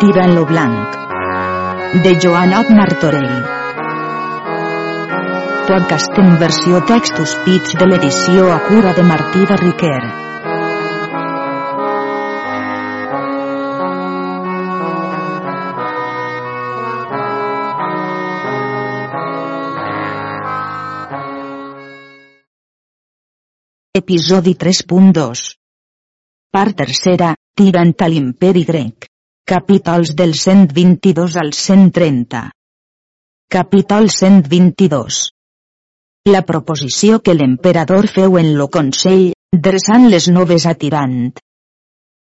Tira en lo blanc. De Joanot Martorell. Podcast en versió textos pits de l'edició a cura de Martí de Riquer. Episodi 3.2 Part tercera, tirant a l'imperi grec. Capítols del 122 al 130. Capítol 122. La proposició que l'emperador feu en lo Consell, dreçant les noves a Tirant.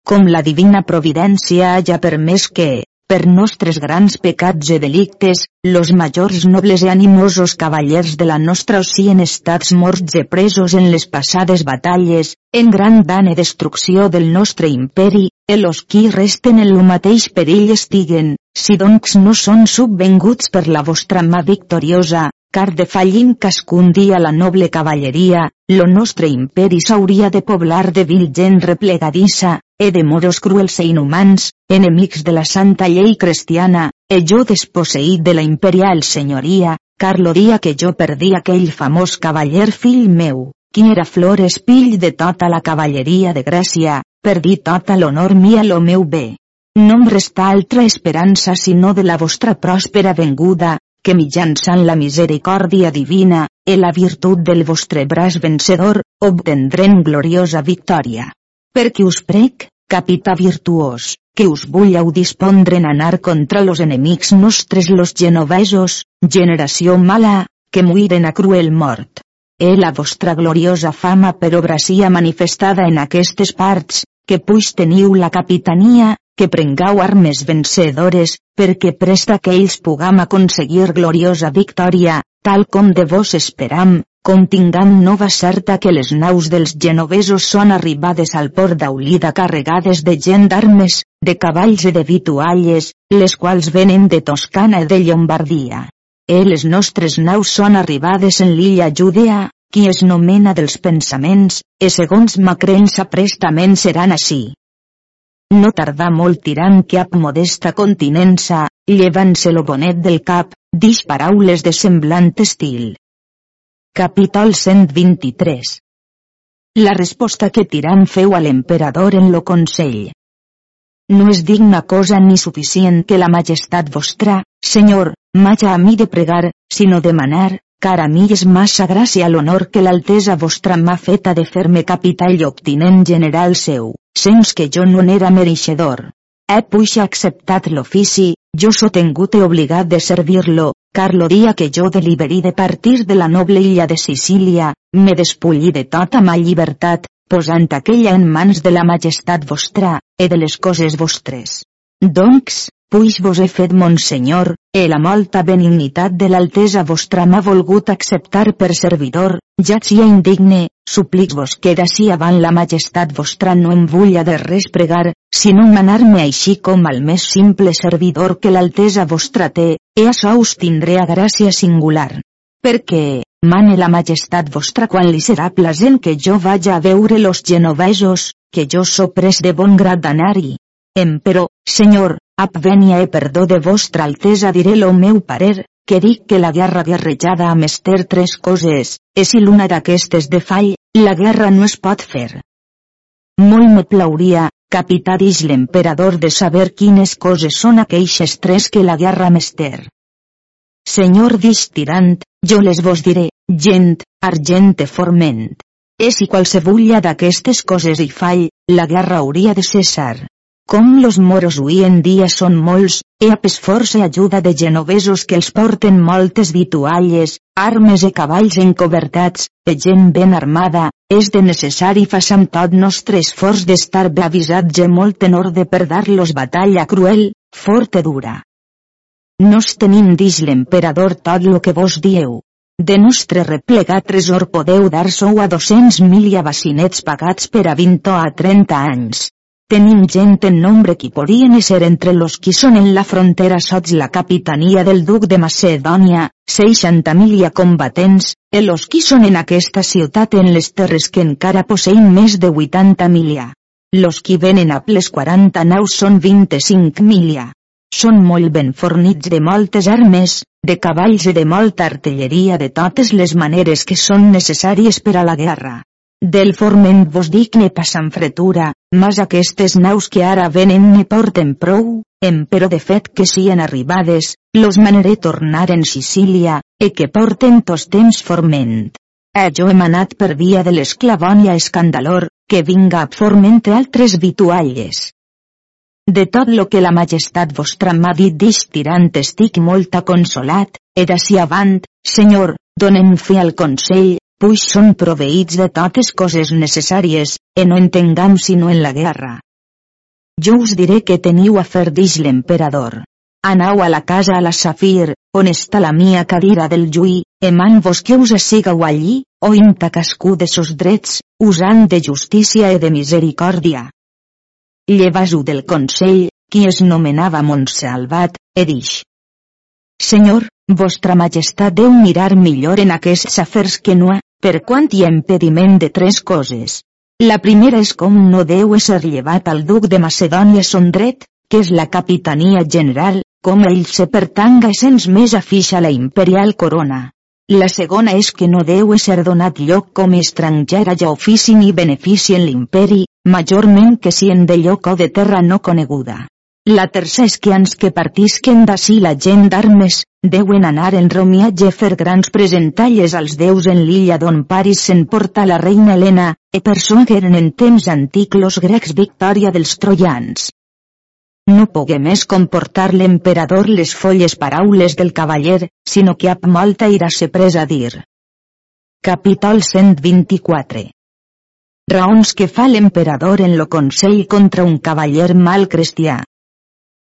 Com la divina providència haya permès que, per nostres grans pecats i delictes, los majors nobles i animosos cavallers de la nostra ocien estats morts i presos en les passades batalles, en gran dan i destrucció del nostre imperi, e los qui resten en lo mateix perill estiguen, si doncs no són subvenguts per la vostra mà victoriosa, car de fallim cascun dia la noble cavalleria, lo nostre imperi s'hauria de poblar de vil gent replegadissa, e de moros cruels e inhumans, enemics de la santa llei cristiana, e jo desposseït de la imperial senyoria, car lo dia que jo perdí aquell famós cavaller fill meu, qui era Flores fill de tota la cavalleria de Grècia, perdí tota l'honor mi a lo meu bé. No em resta altra esperança sinó de la vostra pròspera venguda, que mitjançant la misericòrdia divina, e la virtut del vostre braç vencedor, obtendrem gloriosa victòria. Perquè us prec, capità virtuós, que us vulleu dispondre en anar contra los enemics nostres los genovesos, generació mala, que muiren a cruel mort. E la vostra gloriosa fama per obra sia manifestada en aquestes parts, que puix teniu la capitania, que prengau armes vencedores, perquè presta que ells pugam aconseguir gloriosa victòria, tal com de vos esperam, com tingam nova certa que les naus dels genovesos són arribades al port d'Aulida carregades de gent d'armes, de cavalls i de vitualles, les quals venen de Toscana i de Llombardia. E les nostres naus són arribades en l'illa Judea, qui es nomena dels pensaments, e segons ma creença prestament seran així. No tardà molt tirant que ap modesta continença, llevant-se lo bonet del cap, dix paraules de semblant estil. Capítol 123 La resposta que Tirant feu a l'emperador en lo consell. No és digna cosa ni suficient que la majestat vostra, senyor, m'haja a mi de pregar, sinó demanar, car a mi és massa gràcia l'honor que l'altesa vostra m'ha feta de fer-me capità i obtinent general seu, sens que jo no n'era mereixedor. He puixa acceptat l'ofici, jo so tengut e obligat de servir-lo, car lo dia que jo deliberí de partir de la noble illa de Sicília, me despullí de tota ma llibertat, posant aquella en mans de la majestat vostra, e de les coses vostres. Doncs, puix vos he fet monsenyor, e la molta benignitat de l'altesa vostra m'ha volgut acceptar per servidor, ja sia indigne, suplic-vos que d'ací avant la majestat vostra no em vulla de res pregar, sinó manar-me així com al més simple servidor que l'altesa vostra té, e açò us tindré a gràcia singular. Perquè, mane la majestat vostra quan li serà plasent que jo vaja a veure los genovesos, que jo so pres de bon grat d'anar-hi. Emperò, senyor, ap venia e perdó de vostra altesa diré lo meu parer, que dic que la guerra guerrejada a mester tres coses, e si l'una d'aquestes de fall, la guerra no es pot fer. Molt me plauria, capità dix l'emperador de saber quines coses són aqueixes tres que la guerra mester. Senyor dix tirant, jo les vos diré, gent, argent e forment. E si qualsevulla d'aquestes coses hi fall, la guerra hauria de cessar. Com los moros avui en dia són molts, e a pes força ajuda de genovesos que els porten moltes vitualles, armes e cavalls encobertats, e gent ben armada, és de necessari façam tot nostre esforç d'estar bé avisats e molt en orde per dar-los batalla cruel, forta dura. Nos tenim dix l'emperador tot lo que vos dieu. De nostre replegat tresor podeu dar sou a 200.000 i a pagats per a 20 o a 30 anys. Tenim gent en nombre qui podien ser entre los qui són en la frontera sots la capitania del duc de Macedònia, 60.000 combatents, e los qui són en aquesta ciutat en les terres que encara posseïn més de 80.000. los qui venen a ples 40 naus són 25 milia. Són molt ben fornits de moltes armes, de cavalls i de molta artilleria de totes les maneres que són necessàries per a la guerra. Del forment vos dic ne passant fretura, mas aquestes naus que ara venen ne porten prou, però de fet que sien arribades, los manaré tornar en Sicília, e que porten tos temps forment. E jo he manat per via de l'esclavònia escandalor, que vinga a forment altres vitualles. De tot lo que la majestat vostra m'ha dit d'ix tirant estic molt consolat, e d'ací avant, senyor, donem fi al consell, puix són proveïts de totes coses necessàries, e no entengam sinó en la guerra. Jo us diré que teniu a fer dix l'emperador. Anau a la casa a la Safir, on està la mia cadira del juí, eman vos que us assigueu allí, o imta cascú de sos drets, usant de justícia e de misericòrdia. Llevas-ho del consell, qui es nomenava Montsalvat, e dix. Senyor, vostra majestat deu mirar millor en aquests afers que no, per quant hi ha impediment de tres coses. La primera és com no deu ser llevat al duc de Macedònia son dret, que és la capitania general, com ell se pertanga sens més afixa la imperial corona. La segona és que no deu ser donat lloc com estrangera ja ofici ni benefici en l'imperi, majorment que si en de lloc o de terra no coneguda. La tercera és que ans que partisquen d'ací la gent d'armes, deuen anar en romiatge fer grans presentalles als déus en l'illa d'on Paris se'n porta la reina Helena, e persuagueren en temps antic los grecs victòria dels troians. No pogué més comportar l'emperador les folles paraules del cavaller, sinó que ap molta ira se presa a dir. Capítol 124 Raons que fa l'emperador en lo consell contra un cavaller mal cristià.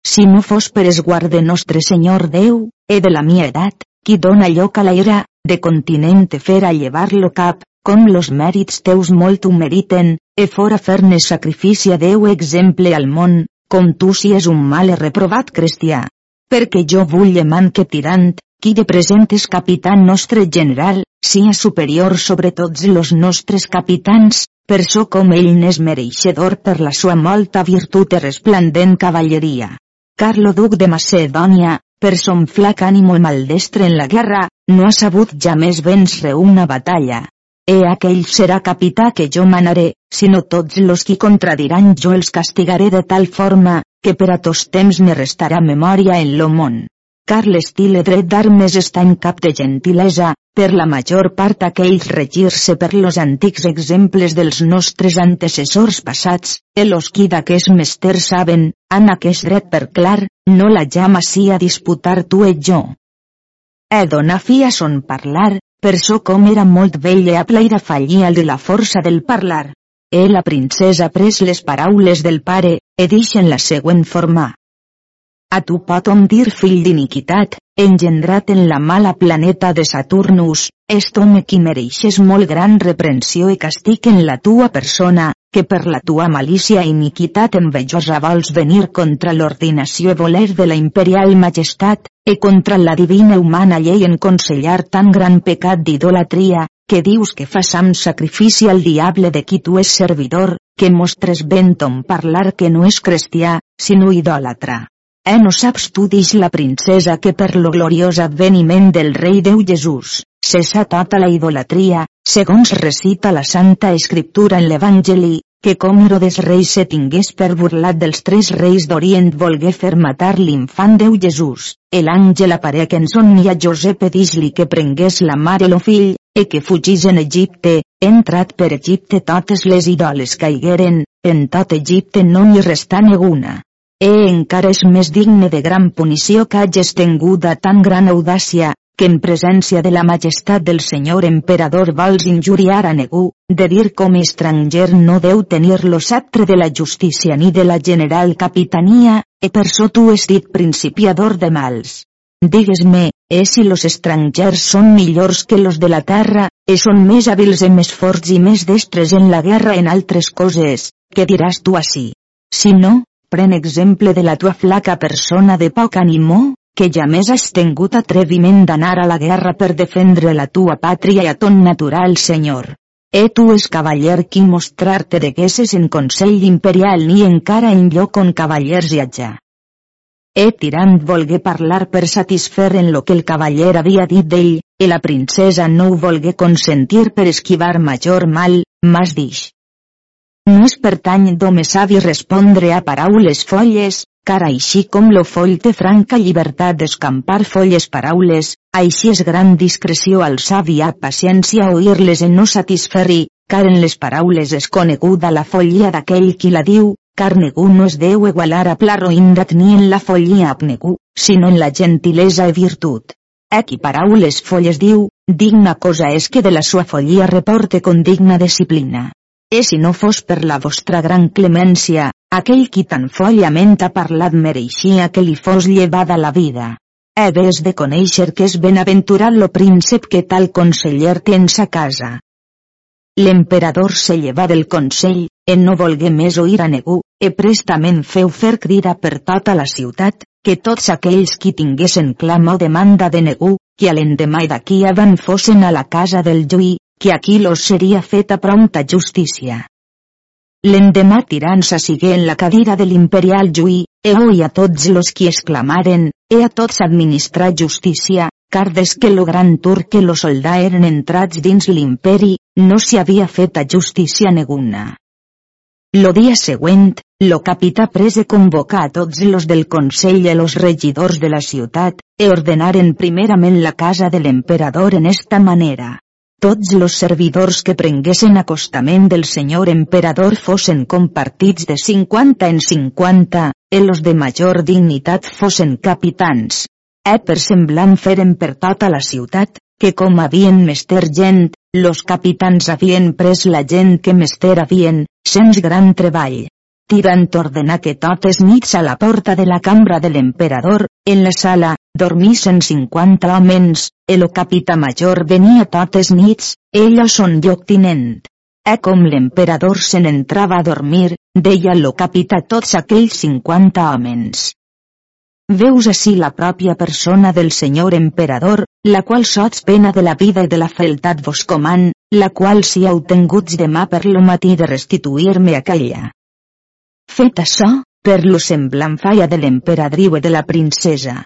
Si no fos per esguard de nostre Senyor Déu, e de la mia edat, qui dona lloc a la ira, de continent te fera llevar-lo cap, com los mèrits teus molt ho meriten, e fora fer-ne sacrifici a Déu exemple al món, com tu si és un mal reprovat cristià. Perquè jo vull man que tirant, qui de present és capità nostre general, sia superior sobre tots los nostres capitans, per so com ell n'és mereixedor per la sua molta virtut e resplendent cavalleria. Carlo duc de Macedònia, per son flac ànimo maldestre en la guerra, no ha sabut ja més vèncer una batalla. E aquell serà capità que jo manaré, sinó tots los qui contradiran jo els castigaré de tal forma, que per a tos temps me restarà memòria en lo món car l'estil dret d'armes està en cap de gentilesa, per la major part aquells regir-se per los antics exemples dels nostres antecessors passats, els qui d'aquest mester saben, han aquest dret per clar, no la llama si a disputar tu et jo. He donar fi a son parlar, per so com era molt vell i aplaire fallia de la força del parlar. E la princesa pres les paraules del pare, e dixen la següent forma. A tu pot hom dir fill d'iniquitat, engendrat en la mala planeta de Saturnus, est home qui mereixes molt gran reprensió i castig en la tua persona, que per la tua malícia i iniquitat envejosa vols venir contra l'ordinació i voler de la imperial majestat, e contra la divina humana llei en consellar tan gran pecat d'idolatria, que dius que façam sacrifici al diable de qui tu és servidor, que mostres ben ton parlar que no és cristià, sinó idòlatra. Eh no saps tu dix la princesa que per lo gloriós adveniment del rei Déu Jesús, cessa tota la idolatria, segons recita la Santa Escriptura en l'Evangeli, que com Herodes rei se tingués per burlat dels tres reis d'Orient volgué fer matar l'infant Déu Jesús, el àngel aparec en somni a Josep dix-li que prengués la mare lo fill, e que fugís en Egipte, entrat per Egipte totes les idoles caigueren, en tot Egipte no n'hi restà ninguna. E encara és més digne de gran punició que hages tenguda tan gran audàcia, que en presència de la majestat del senyor emperador vols injuriar a negu, de dir com estranger no deu tenir lo sceptre de la justícia ni de la general capitania, e per so tu és dit principiador de mals. Digues-me, e si los estrangers són millors que los de la terra, e són més hàbils i més forts i més destres en la guerra en altres coses, què diràs tu així? Si no, Pren exemple de la tua flaca persona de poc animó, que ja més has tingut atreviment d'anar a la guerra per defendre la tua pàtria i a ton natural senyor. E tu és cavaller qui mostrar-te deguesses en Consell Imperial ni encara en lloc on cavallers allà. E tirant volgué parlar per satisfer en lo que el cavaller havia dit d'ell, i la princesa no ho volgué consentir per esquivar major mal, mas dix. No és pertany d'home savi respondre a paraules folles, car així com lo foll té franca llibertat d'escampar folles paraules, així és gran discreció al savi a paciència oir-les en no satisferri, car en les paraules és coneguda la follia d'aquell qui la diu, car ningú no es deu igualar a plaro indat ni en la follia abnegú, sinó en la gentilesa i virtut. Aquí paraules folles diu, digna cosa és que de la sua follia reporte con digna disciplina. E si no fos per la vostra gran clemència, aquell qui tan follament ha parlat mereixia que li fos llevada la vida. He ves de conèixer que és benaventurat lo príncep que tal conseller té en sa casa. L'emperador se lleva del consell, en no volgué més oir a ningú, e prestament feu fer crida per tota la ciutat, que tots aquells qui tinguessin clama o demanda de ningú, que a l'endemà d'aquí avant fossin a la casa del Lluí, que aquí los seria feta prompta justícia. L'endemà tirant s'assigué en la cadira de l'imperial Juí, e oi a tots los qui exclamaren, e a tots administrar justícia, car des que lo gran tur que lo soldà eren entrats dins l'imperi, no s'hi havia feta justícia neguna. Lo dia següent, lo capità prese convocar a tots los del consell i los regidors de la ciutat, e ordenaren primerament la casa de l'emperador en esta manera tots los servidors que prenguessin acostament del senyor emperador fossin compartits de 50 en 50, e los de major dignitat fossin capitans. E per semblant feren per tota la ciutat, que com havien mester gent, los capitans havien pres la gent que mester havien, sens gran treball tirant ordenar que totes nits a la porta de la cambra de l'emperador, en la sala, dormissen 50 homes, el capità major venia totes nits, ella son lloctinent. E com l'emperador se n'entrava a dormir, deia lo capità tots aquells 50 homes. Veus així la pròpia persona del senyor emperador, la qual sots pena de la vida i de la feltat vos coman, la qual si heu tenguts demà per lo matí de restituir-me aquella. Fet això, per lo semblant falla de l'emperadriu i de la princesa.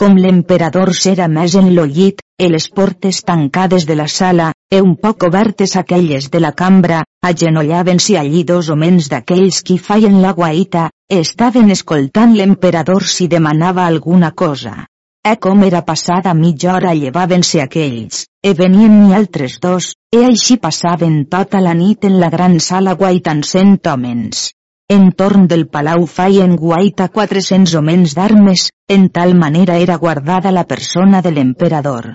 Com l'emperador s'era més en lo llit, e les portes tancades de la sala, e un poc obertes aquelles de la cambra, agenollaven-s'hi allí dos homens d'aquells qui feien la guaita, e estaven escoltant l'emperador si demanava alguna cosa. E com era passada mitja hora llevaven-se aquells, e venien ni altres dos, e així passaven tota la nit en la gran sala guaitant cent homes. Entorn del palau feien guaita 400 homens d'armes, en tal manera era guardada la persona de l'emperador.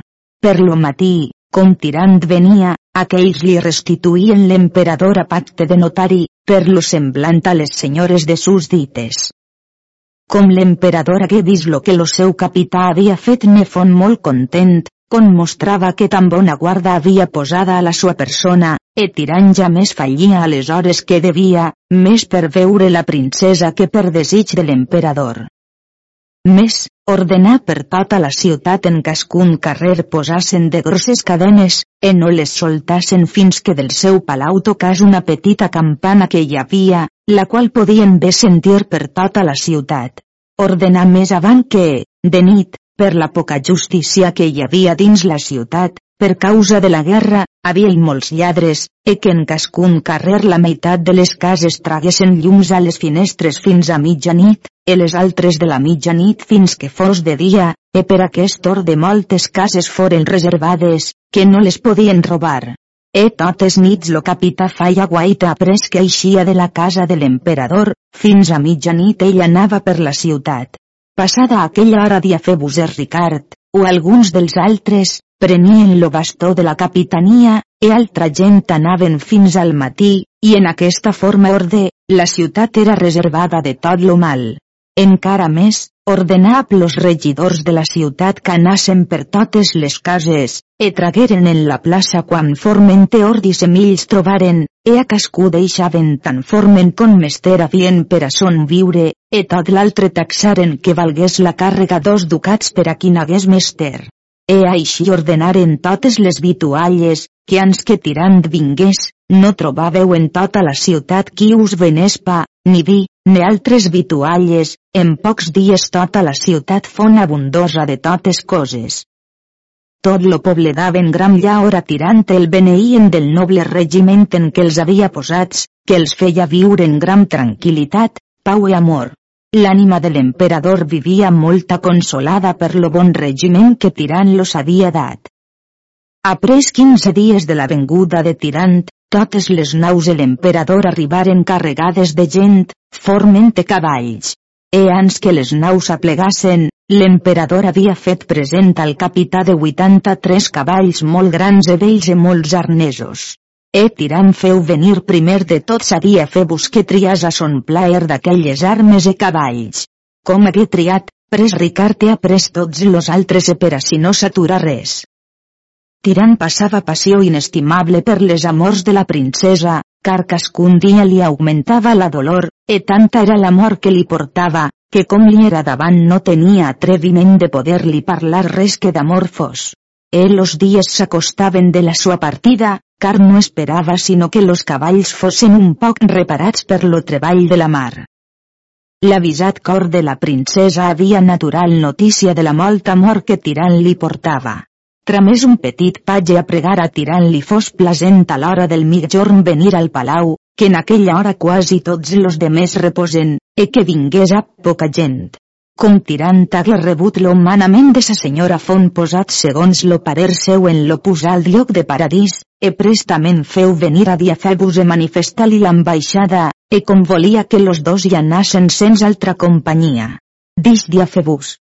Per lo matí, com tirant venia, aquells li restituïen l'emperador a pacte de notari, per lo semblant a les senyores de sus dites. Com l'emperador hagué vist lo que lo seu capità havia fet ne fon molt content, con mostrava que tan bona guarda havia posada a la sua persona, e tirant ja més fallia a les hores que devia, més per veure la princesa que per desig de l'emperador. Més, ordenar per tota la ciutat en cascun carrer posassen de grosses cadenes, e no les soltassen fins que del seu palau tocàs una petita campana que hi havia, la qual podien bé sentir per tota la ciutat. Ordenar més avant que, de nit, per la poca justícia que hi havia dins la ciutat, per causa de la guerra, havia molts lladres, e que en cascun carrer la meitat de les cases traguessin llums a les finestres fins a mitjanit, e les altres de la mitjanit fins que fos de dia, e per aquest or de moltes cases foren reservades, que no les podien robar. E totes nits lo capità feia guaita après que eixia de la casa de l'emperador, fins a mitjanit ell anava per la ciutat. Passada aquella hora dia Febuser Ricard, o alguns dels altres, prenien lo bastó de la capitania, e altra gent anaven fins al matí, i en aquesta forma orde, la ciutat era reservada de tot lo mal. Encara més, ordenà los regidors de la ciutat que anassen per totes les cases, e tragueren en la plaça quan formente ordi semills trobaren, e a cascú deixaven tan formen com mester havien per a son viure, e tot l'altre taxaren que valgués la càrrega dos ducats per a qui n'hagués mester. E així ordenaren totes les vitualles, que ans que tirant vingués, no trobàveu en tota la ciutat qui us venés pa, ni vi, ni altres vitualles, en pocs dies tota la ciutat fon abundosa de totes coses. Tot lo poble daven gram llaor tirant el beneïen del noble regiment en què els havia posats, que els feia viure en gran tranquil·litat, pau i amor. L'ànima de l'emperador vivia molta consolada per lo bon regiment que Tirant los havia dat. Après 15 dies de la venguda de Tirant, totes les naus de l'emperador arribaren carregades de gent, forment de cavalls. E ans que les naus aplegassen, l'emperador havia fet present al capità de 83 cavalls molt grans i vells i molts arnesos. E tirant feu venir primer de tot sabia fer busque trias a son plaer d'aquelles armes e cavalls. Com hagué triat, pres Ricard ha pres tots los altres e per a si no s'atura res. Tirant passava passió inestimable per les amors de la princesa, car cascun dia li augmentava la dolor, e tanta era l'amor que li portava, que com li era davant no tenia atreviment de poder-li parlar res que d'amor fos. E los dies s'acostaven de la sua partida, car no esperava sinó que los cavalls fossin un poc reparats per lo treball de la mar. L'avisat cor de la princesa havia natural notícia de la molta amor que Tirant li portava. Tramés un petit patge a pregar a Tirant li fos plasent a l'hora del mitjorn venir al palau, que en aquella hora quasi tots los demés reposen, e que vingués a poca gent com tirant hagué rebut lo manament de sa senyora font posat segons lo parer seu en lo posal lloc de paradís, e prestament feu venir a Diafebus e manifestar-li l'ambaixada, e com volia que los dos hi anassen sens altra companyia. Dix Diafebus.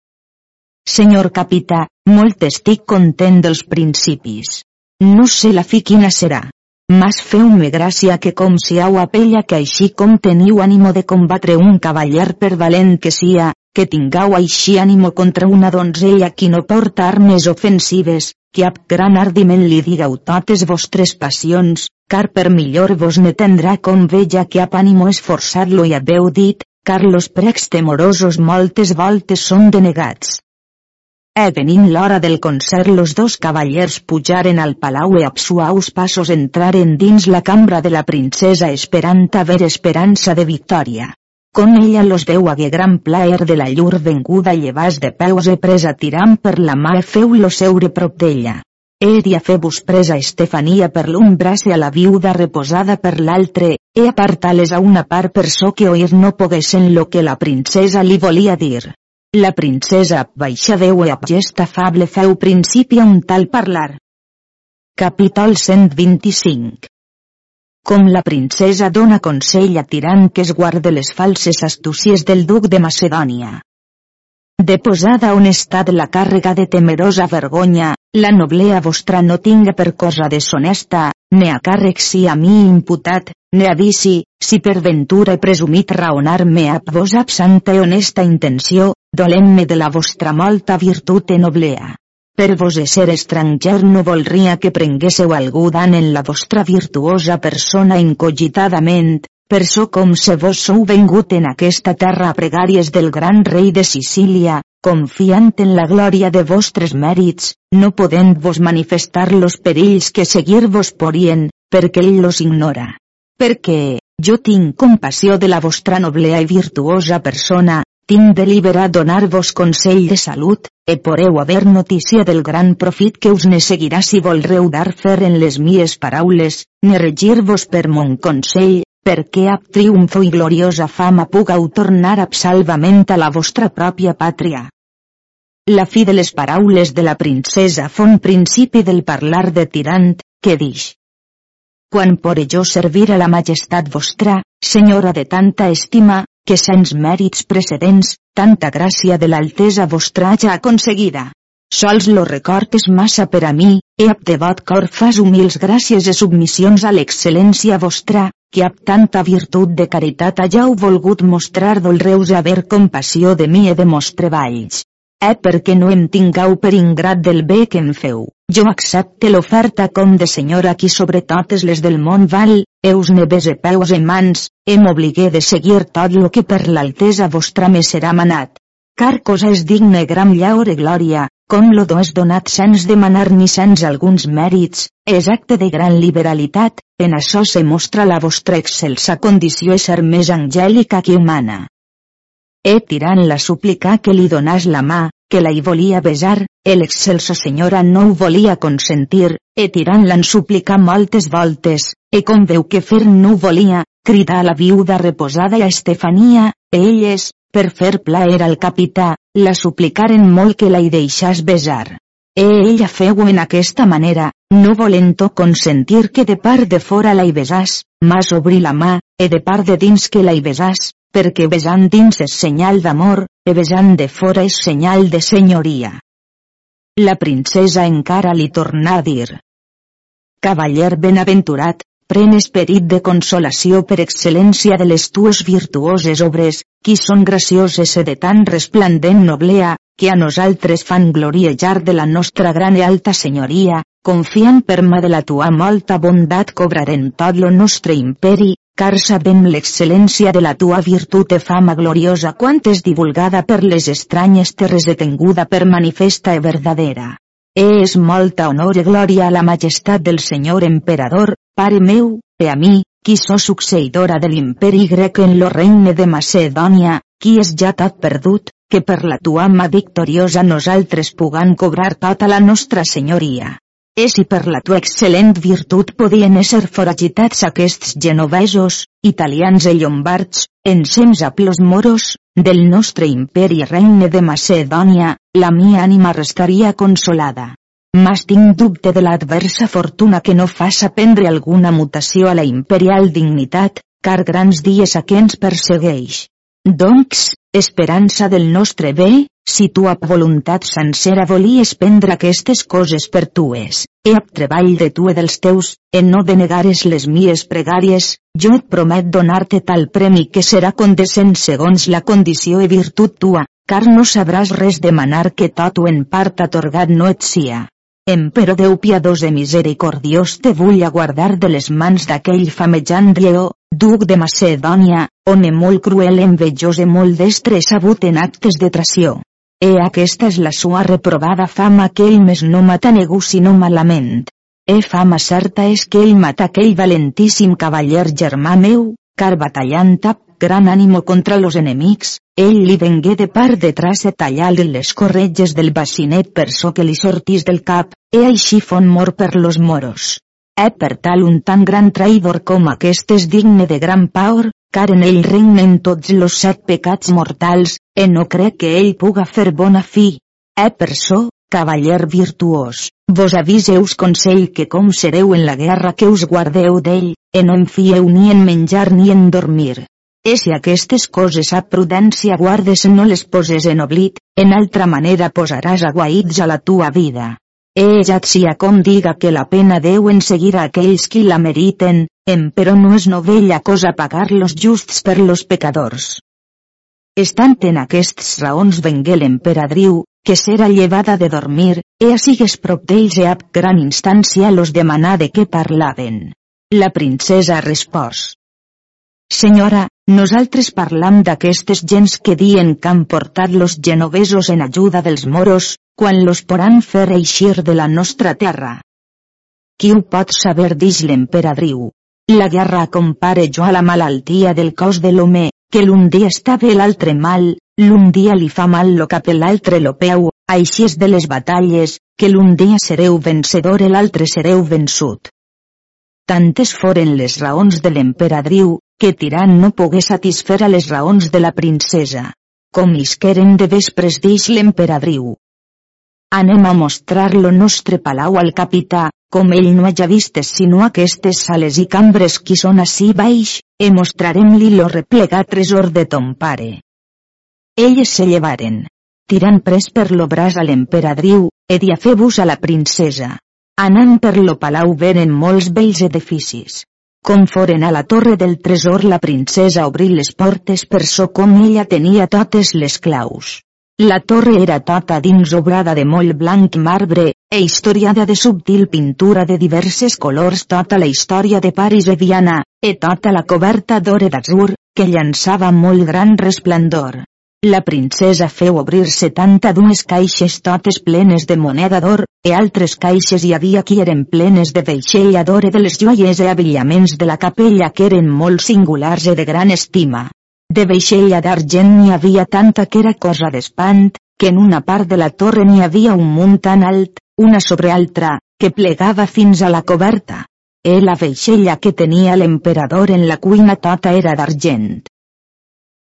Senyor capità, molt estic content dels principis. No sé la fi quina serà. Mas feu-me gràcia que com si au apella que així com teniu ànimo de combatre un cavaller per valent que sia, que tingau així ànimo contra una donzella qui no porta armes ofensives, que ab gran ardiment li digueu totes vostres passions, car per millor vos ne tendrà com veja que ab ànimo esforçar-lo i haveu dit, car los precs temorosos moltes voltes són denegats. E venint l'hora del concert los dos cavallers pujaren al palau e ab suaus passos entraren dins la cambra de la princesa esperant haver esperança de victòria. Con ella los veu hagué gran plaer de la llur venguda llevas de peus e presa tirant per la mà e feu-lo seure prop d'ella. Eria febus presa Estefania per l'un braç a la viuda reposada per l'altre, e apartales a una part per so que oir no poguessin lo que la princesa li volia dir. La princesa baixa veu e ab gest afable feu principi a un tal parlar. Capítol 125 com la princesa dona consell a Tirant que es guarde les falses astúcies del duc de Macedònia. Deposada on estat la càrrega de temerosa vergonya, la noblea vostra no tinga per cosa deshonesta, ne a càrrec si a mi imputat, ne vici, si per ventura he presumit raonar-me a vos absanta i honesta intenció, dolem-me de la vostra molta virtut e noblea. Per vos ser estranger no volria que prenguésseu algú dan en la vostra virtuosa persona incogitadament, per so com se vos sou vengut en aquesta terra a pregàries del gran rei de Sicília, confiant en la glòria de vostres mèrits, no podent vos manifestar los perills que seguir-vos porien, perquè ell los ignora. Perquè, jo tinc compassió de la vostra noblea i virtuosa persona, tinc deliberat donar-vos consell de salut, e poreu haver notícia del gran profit que us ne seguirà si volreu dar fer en les mies paraules, ne regir-vos per mon consell, perquè ab triomfo i gloriosa fama pugueu tornar ab salvament a la vostra pròpia pàtria. La fi de les paraules de la princesa fon principi del parlar de tirant, que dix. Quan poré jo servir a la majestat vostra, senyora de tanta estima, que sens mèrits precedents, tanta gràcia de l'altesa vostra ja aconseguida. Sols lo record és massa per a mi, e ab devot cor fas humils gràcies i submissions a l'excel·lència vostra, que ab tanta virtut de caritat hajau volgut mostrar dolreus haver compassió de mi e de mos treballs. Eh perquè no em tingau per ingrat del bé que em feu. Jo accepte l'oferta com de senyora qui sobre totes les del món val, eus ne bese peus i mans, e m'obligué de seguir tot lo que per l'altesa vostra me serà manat. Car cosa és digne gran llaor e glòria, com lo do és donat sens demanar ni sens alguns mèrits, és acte de gran liberalitat, en això se mostra la vostra excelsa condició de ser més angèlica que humana. E tirant la suplicar que li donàs la mà, que la hi volia besar, el excelsa senyora no ho volia consentir, e tirant-la suplicar moltes voltes, e com veu que fer no ho volia, cridar a la viuda reposada i a Estefania, elles, per fer plaer al capità, la suplicaren molt que la hi deixàs besar. E ella feu en aquesta manera, no volent-ho consentir que de part de fora la hi besàs, mas obri la mà, e de part de dins que la hi besàs, perquè besant dins és senyal d'amor, e besant de fora és senyal de senyoria. La princesa encara li tornà a dir. Cavaller benaventurat, pren esperit de consolació per excel·lència de les tues virtuoses obres, qui són gracioses e de tan resplendent noblea, que a nosaltres fan gloriejar de la nostra gran i alta senyoria, confiant per mà de la tua molta bondat cobrarem tot lo nostre imperi, car sabem l'excel·lència de la tua virtut e fama gloriosa quant és divulgada per les estranyes terres detenguda per manifesta e verdadera. És molta honor i glòria a la majestat del senyor emperador, pare meu, e a mi, qui so succeïdora de l'imperi grec en lo regne de Macedònia, qui és ja tot perdut, que per la tua ama victoriosa nosaltres pugam cobrar tota la nostra senyoria. E si per la tua excel·lent virtut podien ésser foragitats aquests genovesos, italians i llombards, ensems a plos moros, del nostre imperi regne de Macedònia, la mia ànima restaria consolada. Mas tinc dubte de l'adversa fortuna que no faça prendre alguna mutació a la imperial dignitat, car grans dies a què ens persegueix. Doncs, esperança del nostre bé, si tu amb voluntat sencera volies prendre aquestes coses per tues, e amb treball de tu e dels teus, e no denegares les mies pregàries, jo et promet donar-te tal premi que serà condescent segons la condició i virtut tua, car no sabràs res demanar que tot o en part atorgat no et sia. Empero Déu piadós i misericordiós te vull aguardar de les mans d'aquell famejant lleó, duc de Macedònia, home molt cruel envejós i molt destre sabut en actes de tració. E aquesta és la sua reprovada fama que ell més no mata negu sinó malament. E fama certa és que ell mata aquell valentíssim cavaller germà meu, car batallant tap gran ànimo contra los enemics, ell li vengué de part detrás e tallar-li les corretges del bacinet per so que li sortís del cap, e així fon mort per los moros. E per tal un tan gran traïdor com aquest és digne de gran paur, car en ell regnen tots los set pecats mortals, e no crec que ell puga fer bona fi. E per so, cavaller virtuós, vos aviseus consell que com sereu en la guerra que us guardeu d'ell, e no en fieu ni en menjar ni en dormir. E si aquestes coses a prudència guardes no les poses en oblit, en altra manera posaràs aguaïts a la tua vida. E ja com diga que la pena deu en seguir a aquells qui la meriten, em però no és novella cosa pagar los justs per los pecadors. Estant en aquests raons vengué l'emperadriu, que s'era llevada de dormir, e sigues prop d'ells e ab gran instància los demanà de què parlaven. La princesa respòs. Senyora, nosaltres parlam d'aquestes gens que dien que han portat los genovesos en ajuda dels moros, quan los poran fer eixir de la nostra terra. Qui ho pot saber dix l'emperadriu? La guerra compare jo a la malaltia del cos de l'home, que l'un dia està bé l'altre mal, l'un dia li fa mal lo cap l'altre lo peu, així és de les batalles, que l'un dia sereu vencedor i l'altre sereu vençut. Tantes foren les raons de l'emperadriu, que Tirant no pogué satisfer a les raons de la princesa. Com isqueren de vespres dix l'emperadriu. Anem a mostrar lo nostre palau al capità, com ell no haja vistes sinó aquestes sales i cambres qui són ací baix, e mostrarem-li lo replegat tresor de ton pare. Elles se llevaren. Tirant pres per lo braç a l'emperadriu, e diafebus a la princesa. Anant per lo palau veren molts vells edificis. Com foren a la torre del tresor la princesa obrí les portes per so com ella tenia totes les claus. La torre era tota dins obrada de moll blanc marbre, e historiada de subtil pintura de diverses colors tota la història de Paris e Viana, e tota la coberta d'ore d'atzur, que llançava molt gran resplendor. La princesa feu obrir setanta dues caixes totes plenes de moneda d'or, e altres caixes hi havia qui eren plenes de veixella d'or de les joies i abillaments de la capella que eren molt singulars i de gran estima. De veixella d'argent n'hi havia tanta que era cosa d'espant, que en una part de la torre n'hi havia un munt tan alt, una sobre altra, que plegava fins a la coberta. E la veixella que tenia l'emperador en la cuina tota era d'argent.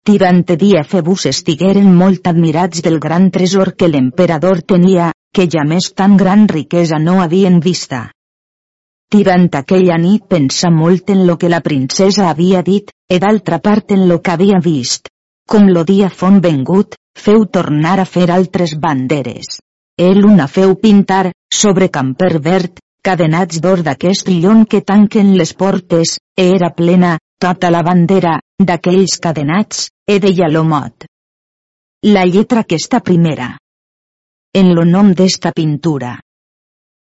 Tirante dia Febus estigueren molt admirats del gran tresor que l'emperador tenia, que ja més tan gran riquesa no havien vista. Tirant aquella nit pensa molt en lo que la princesa havia dit, e d'altra part en lo que havia vist. Com lo dia fon vengut, feu tornar a fer altres banderes. El una feu pintar, sobre camper verd, cadenats d'or d'aquest llon que tanquen les portes, e era plena, tota la bandera, d'aquells cadenats, e deia lo mot. La lletra que està primera. En lo nom d'esta pintura.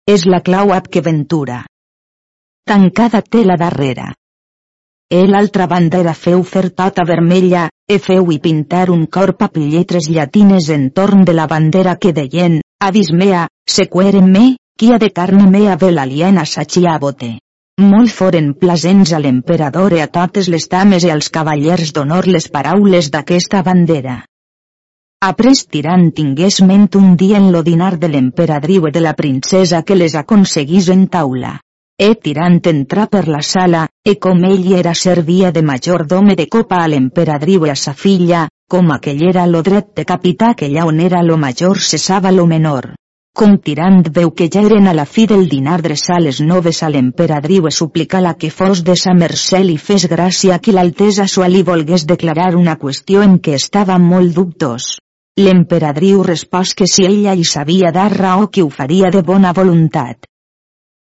És la clau ab que ventura. Tancada té la darrera. E l'altra bandera feu fer tota vermella, e feu i pintar un cor papilletres llatines entorn de la bandera que deien, avis mea, sequere me, qui ha de carne mea ve l'aliena saciabote. Molt foren plasents a l'emperador i a totes les dames i als cavallers d'honor les paraules d'aquesta bandera. Après tirant tingués ment un dia en lo dinar de l'emperadriu i de la princesa que les aconseguís en taula. E tirant entrà per la sala, e com ell era servia de majordome de copa a l'emperadriu i a sa filla, com aquell era lo dret de capità que allà on era lo major cessava lo menor. Com tirant veu que ja eren a la fi del dinar dreçar les noves a l'emperadriu e suplicar la que fos de sa mercè li fes gràcia que l'altesa sua li volgués declarar una qüestió en què estava molt dubtós. L'emperadriu respòs que si ella hi sabia dar raó que ho faria de bona voluntat.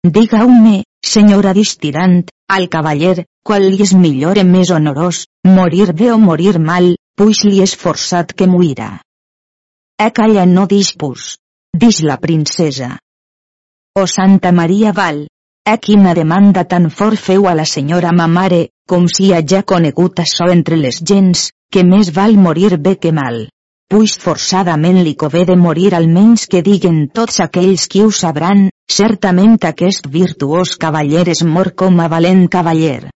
Diga-me, senyora distirant, al cavaller, qual li és millor i més honorós, morir bé o morir mal, puix li és forçat que muira. E calla no dispus dix la princesa. O Santa Maria Val, eh quina demanda tan fort feu a la senyora ma mare, com si haja conegut açò entre les gens, que més val morir bé que mal. Puix forçadament li cové de morir almenys que diguen tots aquells qui ho sabran, certament aquest virtuós cavaller és mor com a valent cavaller.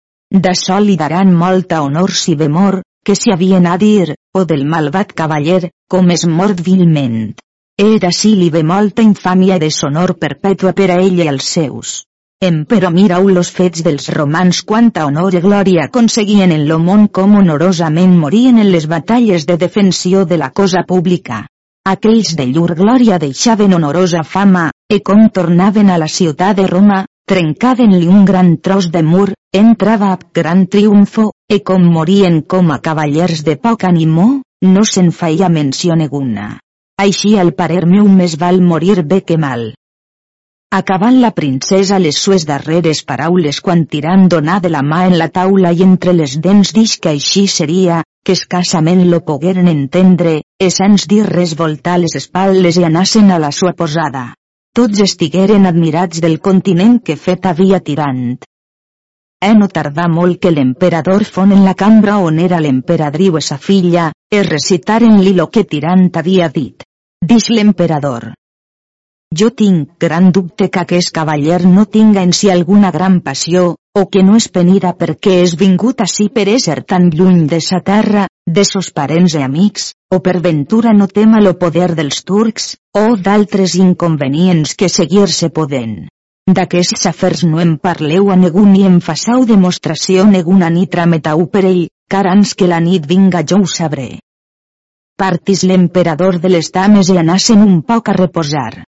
D'açò li daran molta honor si ve mor, que si havien a dir, o del malvat cavaller, com és mort vilment. Era si li ve molta infàmia i deshonor perpètua per a ell i els seus. Empero mirau los fets dels romans quanta honor i glòria aconseguien en lo món com honorosament morien en les batalles de defensió de la cosa pública. Aquells de llur glòria deixaven honorosa fama, e com tornaven a la ciutat de Roma, trencaven-li un gran tros de mur, entrava a gran triomfo, e com morien com a cavallers de poc animó, no se'n feia menció neguna. Així al parer meu més val morir bé que mal. Acabant la princesa les sues darreres paraules quan tirant donar de la mà en la taula i entre les dents dix que així seria, que escassament lo pogueren entendre, e sens dir res voltar les espatles i anassen a la sua posada. Tots estigueren admirats del continent que fet havia tirant. E no tardà molt que l'emperador fon en la cambra on era l'emperadriu e sa filla, e recitaren-li lo que tirant havia dit. Dix l'emperador. Jo tinc gran dubte que aquest cavaller no tinga en si alguna gran passió, o que no és penira perquè és vingut ací per ésser tan lluny de sa terra, de sos parents i amics, o per ventura no tema lo poder dels turcs, o d'altres inconvenients que seguir-se poden. D'aquests afers no em parleu a ningú ni em façau demostració neguna ni trametau per ell, car ans que la nit vinga jo ho sabré partis l'emperador de les dames i anassen un poc a reposar.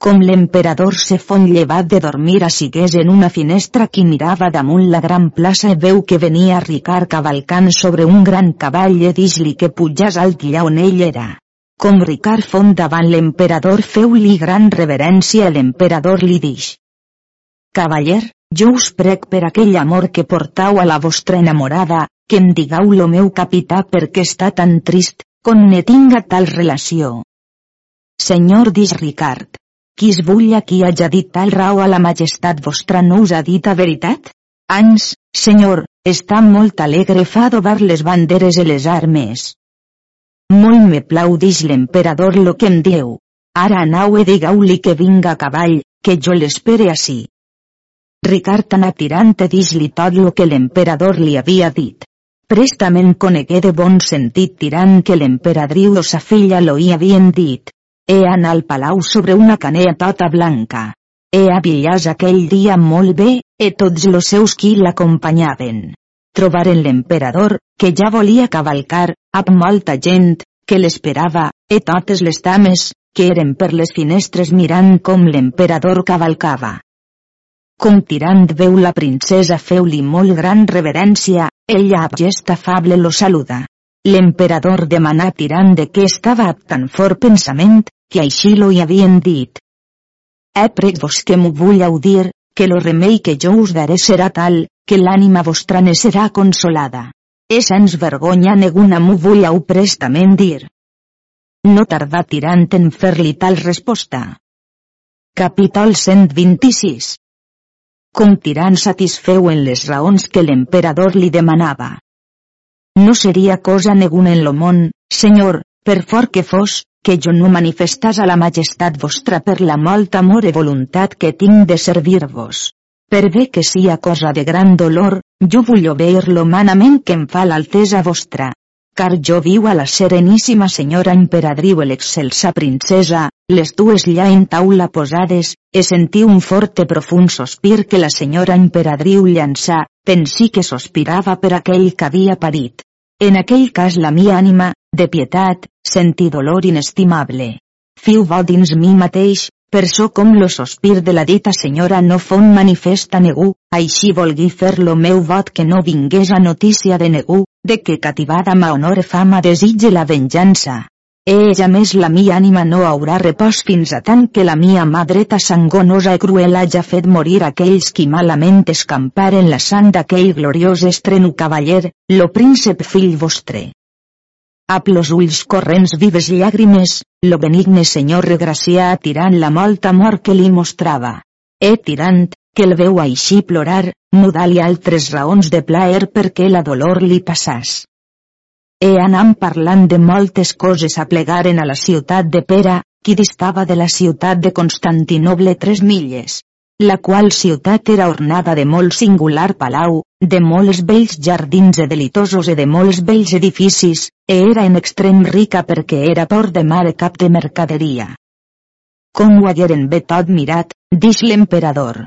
Com l'emperador se fon llevat de dormir assigués en una finestra qui mirava damunt la gran plaça i veu que venia Ricard cavalcant sobre un gran cavall i dix-li que pujàs alt allà on ell era. Com Ricard fon davant l'emperador feu-li gran reverència i l'emperador li dix. Cavaller, jo us prec per aquell amor que portau a la vostra enamorada, que em digau lo meu capità perquè està tan trist, con ne tinga tal relació. Senyor dis Ricard, qui es vulla qui haja dit tal raó a la majestat vostra no us ha dit a veritat? Ans, senyor, està molt alegre fa adobar les banderes i les armes. molt me plau dix l'emperador lo que em dieu. Ara anau e digau-li que vinga a cavall, que jo l'espere ací. Ricard anà tirant e dix-li tot lo que l'emperador li havia dit. Prestament conegué de bon sentit tirant que l'emperadriu o sa filla lo hi havien dit. He anat al palau sobre una canea tota blanca. He avillàs aquell dia molt bé, e tots los seus qui l'acompanyaven. Trobaren l'emperador, que ja volia cavalcar, amb molta gent, que l'esperava, e totes les dames, que eren per les finestres mirant com l'emperador cavalcava. Com tirant veu la princesa feu-li molt gran reverència, ella amb gest afable lo saluda. L'emperador demanà tirant de què estava tan fort pensament, que així lo hi havien dit. He prec vos que m'ho vull dir, que lo remei que jo us daré serà tal, que l'ànima vostra ne serà consolada. És ens vergonya neguna m'ho vull au prestament dir. No tardà tirant en fer-li tal resposta. Capítol 126 Com tirant satisfeu en les raons que l'emperador li demanava. No seria cosa neguna en lo món, senyor, per fort que fos, que jo no manifestàs a la majestat vostra per la molt amor i voluntat que tinc de servir-vos. Per bé que sia cosa de gran dolor, jo vull obeir-lo manament que em fa l'altesa vostra. Car jo viu a la sereníssima senyora emperadriu l'excelsa princesa, les dues lla en taula posades, e sentí un fort i profund sospir que la senyora emperadriu llançà, pensí que sospirava per aquell que havia parit. En aquell cas la mia ànima, de pietat, sentí dolor inestimable. Fiu bo dins mi mateix, per so com lo sospir de la dita senyora no fon manifesta negu, així volgui fer lo meu vot que no vingués a notícia de negu, de que cativada ma honor fama desitge la venjança. Ella més la mia ànima no haurà repòs fins a tant que la mia mà dreta sangonosa i cruel haja fet morir aquells qui malament escamparen la sang d'aquell gloriós estreno cavaller, lo príncep fill vostre. Ap los ulls corrents vives llàgrimes, lo benigne senyor regracia tirant la molta amor que li mostrava. E tirant, que el veu així plorar, mudar-li altres raons de plaer perquè la dolor li passàs. E anam parlant de moltes coses a plegaren a la ciutat de Pera, qui distava de la ciutat de Constantinoble tres milles la qual ciutat era ornada de molt singular palau, de molts bells jardins e delitosos e de molts bells edificis, e era en extrem rica perquè era port de mar e cap de mercaderia. Com ho hagueren bé tot mirat, dix l'emperador.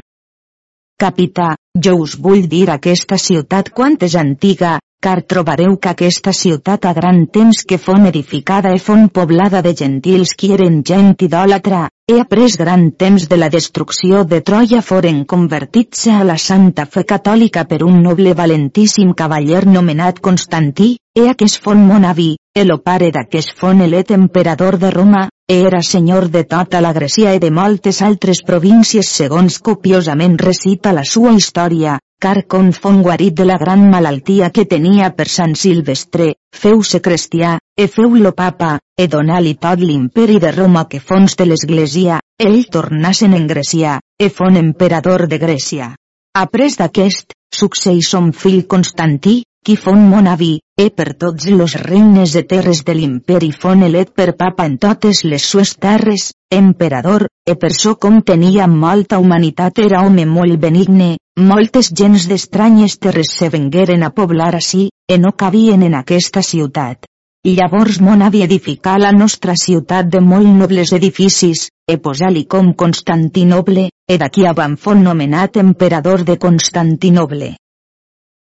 Capità, jo us vull dir aquesta ciutat quant és antiga, car trobareu que aquesta ciutat a gran temps que fon edificada e fon poblada de gentils qui eren gent idòlatra, he après gran temps de la destrucció de Troia foren convertits-se a la santa fe catòlica per un noble valentíssim cavaller nomenat Constantí, he aquest fon mon avi, el pare d'aquest fon elet emperador de Roma, era senyor de tota la Grècia i de moltes altres províncies segons copiosament recita la sua història, car con fon guarit de la gran malaltia que tenia per Sant Silvestre, feu-se cristià, e feu-lo papa, e donà-li tot l'imperi de Roma que fons de l'Església, ell tornassen en Grècia, e fon emperador de Grècia. Après d'aquest, succeï son fill Constantí, qui fon mon avi, e per tots los regnes de terres de l'imperi fon elet per papa en totes les sues terres, emperador, e per so com tenia molta humanitat era home molt benigne, moltes gens d'estranyes terres se vengueren a poblar ací, e no cabien en aquesta ciutat. Llavors mon avi edificà la nostra ciutat de molt nobles edificis, e posà-li com Constantinoble, e d'aquí a van fon nomenat emperador de Constantinoble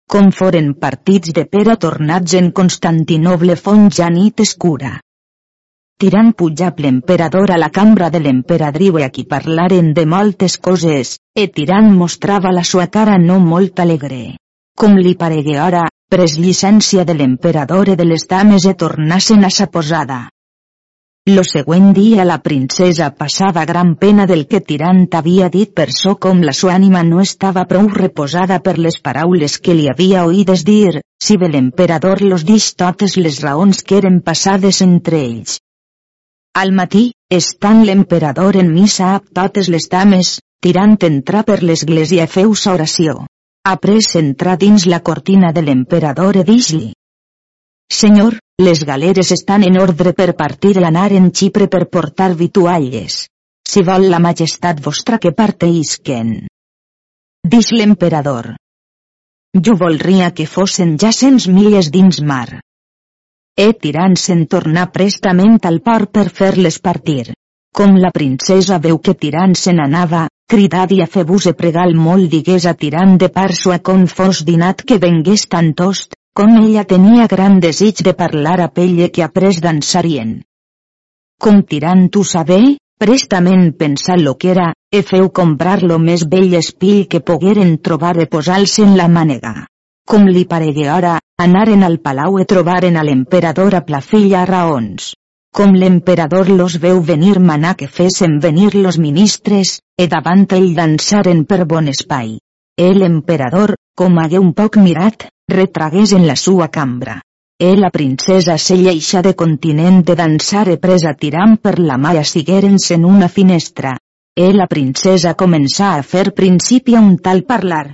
com foren partits de Pera tornats en Constantinoble font ja nit escura. Tirant pujab l'emperador a la cambra de l'emperadriu i qui parlaren de moltes coses, e tirant mostrava la sua cara no molt alegre. Com li paregué ara, pres llicència de l'emperador i de les dames e tornassen a sa posada. Lo següent dia la princesa passava gran pena del que Tirant havia dit per so com la sua ànima no estava prou reposada per les paraules que li havia oïdes dir, si bé l'emperador los dix totes les raons que eren passades entre ells. Al matí, estant l'emperador en missa amb totes les dames, Tirant entrà per l'església feu sa oració. Après entrar dins la cortina de l'emperador e dix-li. Senyor, les galeres estan en ordre per partir l'anar en Xipre per portar vitualles. Si vol la majestat vostra que parteisquen. Dix l'emperador. Jo voldria que fossin ja cents milles dins mar. E tirant se'n tornar prestament al port per fer-les partir. Com la princesa veu que tirant se n'anava, cridadi a Febus e pregal molt digués a tirant de parso a con fos dinat que vengués tan tost, com ella tenia gran desig de parlar a pelle que après dansarien. Com tirant tu saber, prestament pensar lo que era, e feu comprar lo més bell espill que pogueren trobar e posar-se en la mànega. Com li paregué ara, anaren al palau e trobaren a l'emperador a la filla raons. Com l'emperador los veu venir manar que fesen venir los ministres, e davant ell dansaren per bon espai. El emperador, com hagué un poc mirat, retragués en la sua cambra. E la princesa se lleixa de continent de dansar e presa tirant per la mà assigueren-se en una finestra. E la princesa començà a fer principi a un tal parlar.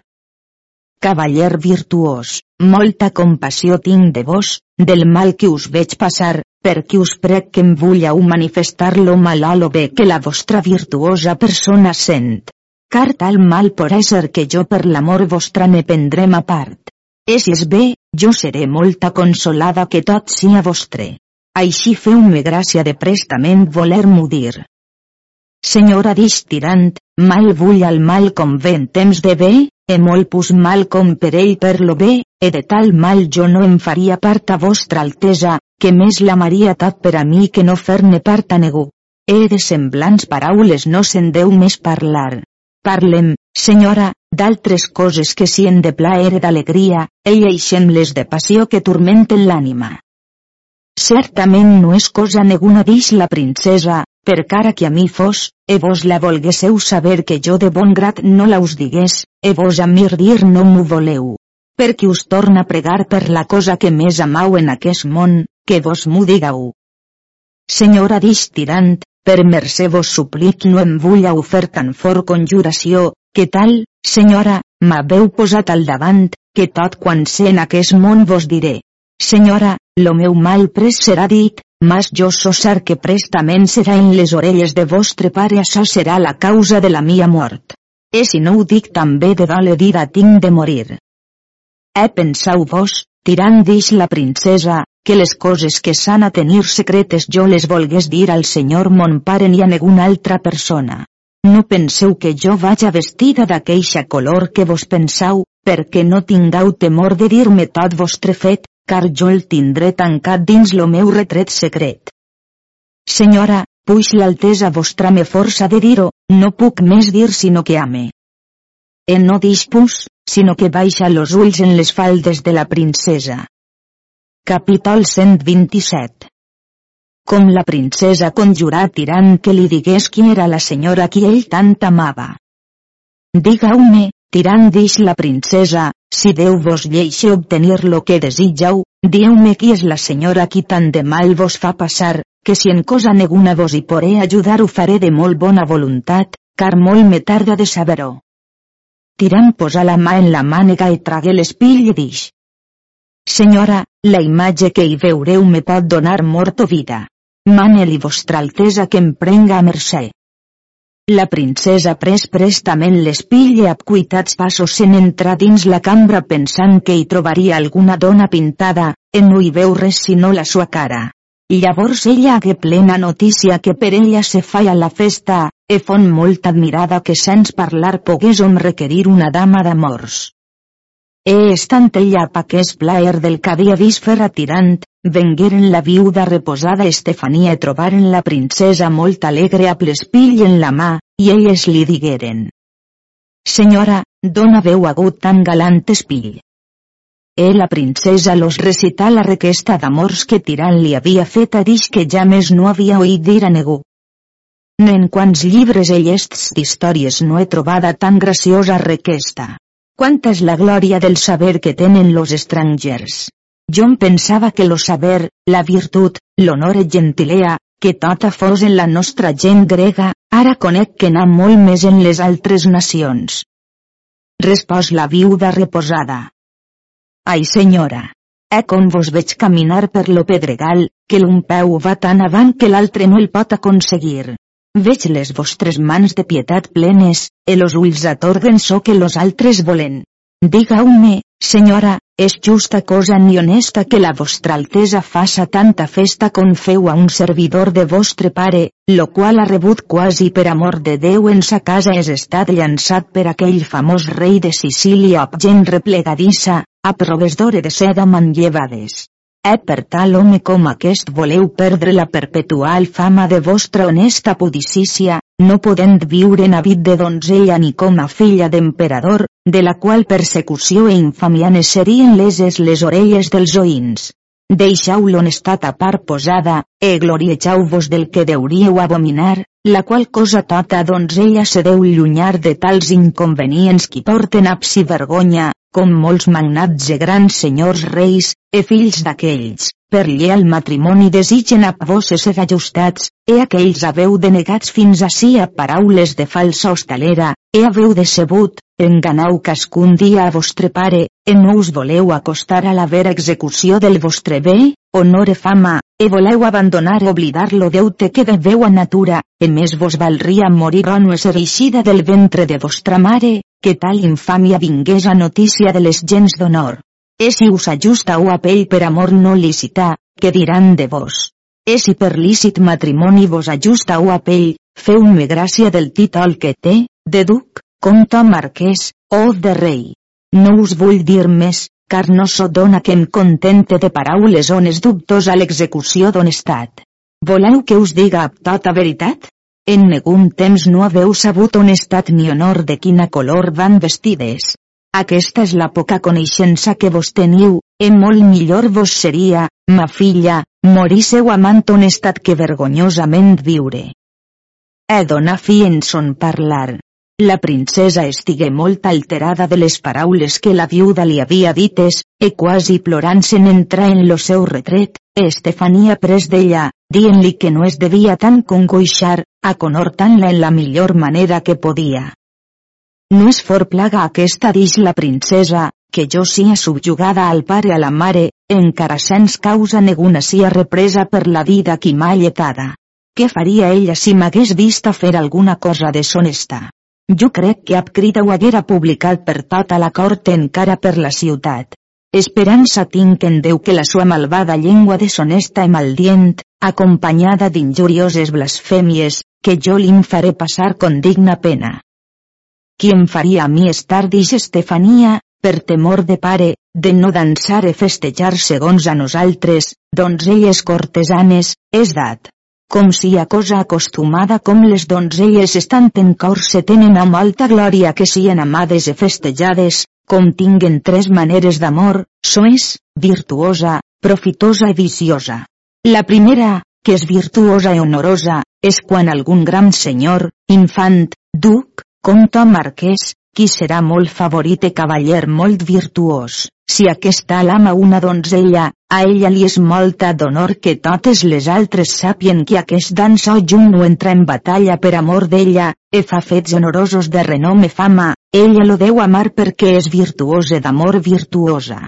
Cavaller virtuós, molta compassió tinc de vos, del mal que us veig passar, perquè us prec que em vulleu manifestar lo mal a lo bé que la vostra virtuosa persona sent. Car tal mal por ésser que jo per l'amor vostra ne prendrem a part. E si és bé, jo seré molta consolada que tot sia vostre. Així feu-me gràcia de prestament voler-m'ho dir. Senyora mal vull al mal com ve en temps de bé, e molt pus mal com per ell per lo bé, e de tal mal jo no em faria part a vostra altesa, que més l'amaria tot per a mi que no fer-ne part a negu. E de semblants paraules no se'n deu més parlar. Parlem, senyora, d'altres coses que si en de plaer d'alegria, e eixem-les de passió que turmenten l'ànima. Certament no és cosa neguna dix la princesa, per cara que a mi fos, e vos la volguésseu saber que jo de bon grat no la us digués, e vos a mir dir no m'ho voleu. Perquè us torna a pregar per la cosa que més amau en aquest món, que vos m'ho digueu. Senyora dix tirant, per mercè vos suplic no em vulleu fer tan fort conjuració, que tal, senyora, m'haveu posat al davant, que tot quan sé en aquest món vos diré. Senyora, lo meu mal pres serà dit, mas jo sar que prestament serà en les orelles de vostre pare això serà la causa de la mia mort. E si no ho dic també de dole dida tinc de morir. E pensau vos, tirant dix la princesa, que les coses que s'han a tenir secretes jo les volgués dir al senyor mon pare ni a ninguna altra persona. No penseu que jo vaja vestida d'aqueixa color que vos pensau, perquè no tingau temor de dir-me tot vostre fet, car jo el tindré tancat dins lo meu retret secret. Senyora, puix l'altesa vostra me força de dir-ho, no puc més dir sinó que ame. E no dispus, sinó que baixa los ulls en les faldes de la princesa. Capítol 127 Com la princesa conjurà tirant que li digués qui era la senyora qui ell tant amava. Digau-me, tirant dix la princesa, si Déu vos lleixe obtenir lo que desitjau, dieu-me qui és la senyora qui tant de mal vos fa passar, que si en cosa neguna vos hi poré ajudar ho faré de molt bona voluntat, car molt me tarda de saber-ho. Tirant posa la mà en la mànega i tragué l'espill i dix. Senyora, la imatge que hi veureu me pot donar mort o vida. Mane-li vostra altesa que em prenga a mercè. La princesa pres prestament l'espill i amb cuitats passos se n'entra dins la cambra pensant que hi trobaria alguna dona pintada, en no hi veu res sinó la sua cara. Llavors ella hagué plena notícia que per ella se feia la festa, e fon molt admirada que sens parlar pogués on requerir una dama d'amors. E estant ella pa que és plaer del que havia vist fer atirant, vengueren la viuda reposada Estefania i trobaren la princesa molt alegre a plespill en la mà, i elles li digueren. Senyora, d'on haveu hagut tan galant espill? E la princesa los recità la requesta d'amors que tirant li havia fet a dix que ja més no havia oït dir a negu. En quants llibres ellests d'històries no he trobada tan graciosa requesta. Quanta és la glòria del saber que tenen los estrangers. Jo em pensava que lo saber, la virtut, l'honor et gentilea, que tota fos en la nostra gent grega, ara conec que n'ha molt més en les altres nacions. Respòs la viuda reposada. Ai senyora! Eh com vos veig caminar per lo pedregal, que l'un peu va tan avant que l'altre no el pot aconseguir. Veig les vostres mans de pietat plenes, e los ulls atorguen so que los altres volen. Diga-me, senyora, és justa cosa ni honesta que la vostra altesa faça tanta festa com feu a un servidor de vostre pare, lo qual ha rebut quasi per amor de Déu en sa casa és estat llançat per aquell famós rei de Sicília amb gent replegadissa, a proves d'ore de seda manllevades. Eh per tal home com aquest voleu perdre la perpetual fama de vostra honesta pudicícia, no podent viure en habit de donzella ni com a filla d'emperador, de la qual persecució e infamia ne serien leses les orelles dels oïns. Deixau l'honestat a part posada, e gloriejau-vos del que deuríeu abominar, la qual cosa tota donzella se deu llunyar de tals inconvenients qui porten absi vergonya, com molts magnats e grans senyors reis, e fills d'aquells, per lleal matrimoni desitgen a vos ser ajustats, e aquells haveu denegats fins ací a paraules de falsa hostalera, e haveu decebut, enganau cascun dia a vostre pare, e no us voleu acostar a la vera execució del vostre bé, honor e fama, e voleu abandonar e oblidar lo deute que deveu a natura, e més vos valria morir o no ser eixida del ventre de vostra mare, que tal infàmia vingués a notícia de les gens d'honor. E si us ajusta o a pell per amor no lícita, que diran de vos? E si per lícit matrimoni vos ajusta o a pell, feu-me gràcia del títol que té, de duc, comte marquès, o de rei. No us vull dir més, car no so dona que em contente de paraules ones dubtos a l'execució d'honestat. Voleu que us diga amb tota veritat? En negun temps no haveu sabut honestat ni honor de quina color van vestides. Aquesta és la poca coneixença que vos teniu, e molt millor vos seria, ma filla, morísseu amant honestat que vergonyosament viure. He donar fi en son parlar. La princesa estigué molt alterada de les paraules que la viuda li havia dites, e quasi plorant se'n entrar en lo seu retret, Estefania pres d'ella, dient-li que no es devia tant congoixar, aconhortant-la en la millor manera que podia. No és for plaga aquesta dix la princesa, que jo sia subjugada al pare a la mare, encara sens causa neguna sia represa per la vida qui m'ha lletada. Què faria ella si m'hagués vista fer alguna cosa deshonesta? Jo crec que ab crida ho haguera publicat per tota la cort encara per la ciutat. Esperança tinc en Déu que la sua malvada llengua deshonesta i maldient, acompanyada d'injurioses blasfèmies, que jo li'n faré passar con digna pena. Qui em faria a mi estar dix Estefania, per temor de pare, de no dansar e festejar segons a nosaltres, donzelles cortesanes, és dat. Com si a cosa acostumada com les donzelles estan en cor se tenen a molta glòria que sien amades e festejades, com tinguen tres maneres d'amor, soes, virtuosa, profitosa i viciosa. La primera, que és virtuosa i honorosa, és quan algun gran senyor, infant, duc, comte marquès, qui serà molt favorit i cavaller molt virtuós, si aquesta l'ama una donzella, a ella li és molta d'honor que totes les altres sàpien que aquest dansa junt no entra en batalla per amor d'ella, e fa fets honorosos de renom i fama, ella lo deu amar perquè és virtuosa d'amor virtuosa.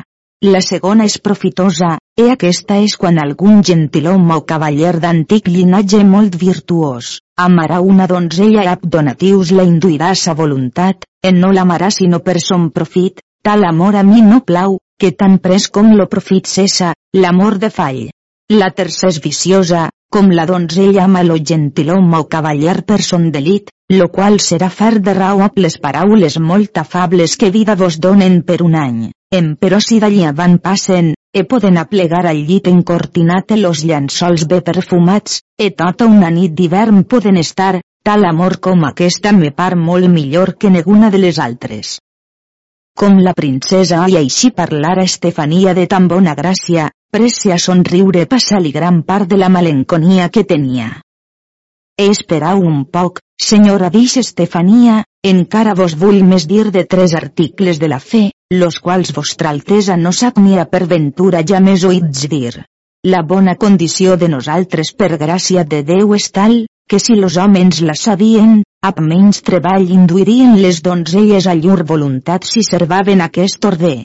La segona és profitosa, e aquesta és quan algun gentilhome o cavaller d'antic llinatge molt virtuós, amarà una donzella ab donatius la induirà a sa voluntat, en no l'amarà sinó per son profit, tal amor a mi no plau, que tan pres com lo profit cessa, l'amor de fall. La tercera és viciosa, com la donzella ama lo gentilhome o cavaller per son delit, lo qual serà far de raó les paraules molt afables que vida vos donen per un any, em però si d'allí van passen, e poden aplegar al llit encortinat los llençols bé perfumats, e tota una nit d'hivern poden estar, tal amor com aquesta me par molt millor que neguna de les altres. Com la princesa i així parlar a Estefania de tan bona gràcia, presse a somriure passar-li gran part de la malenconia que tenia. Esperau un poc, senyora dix Estefania, encara vos vull més dir de tres articles de la fe, los quals vostra altesa no sap ni a per ventura ja més oïts dir. La bona condició de nosaltres per gràcia de Déu és tal, que si los homes la sabien, amb menys treball induirien les donzelles a llur voluntat si servaven aquest order.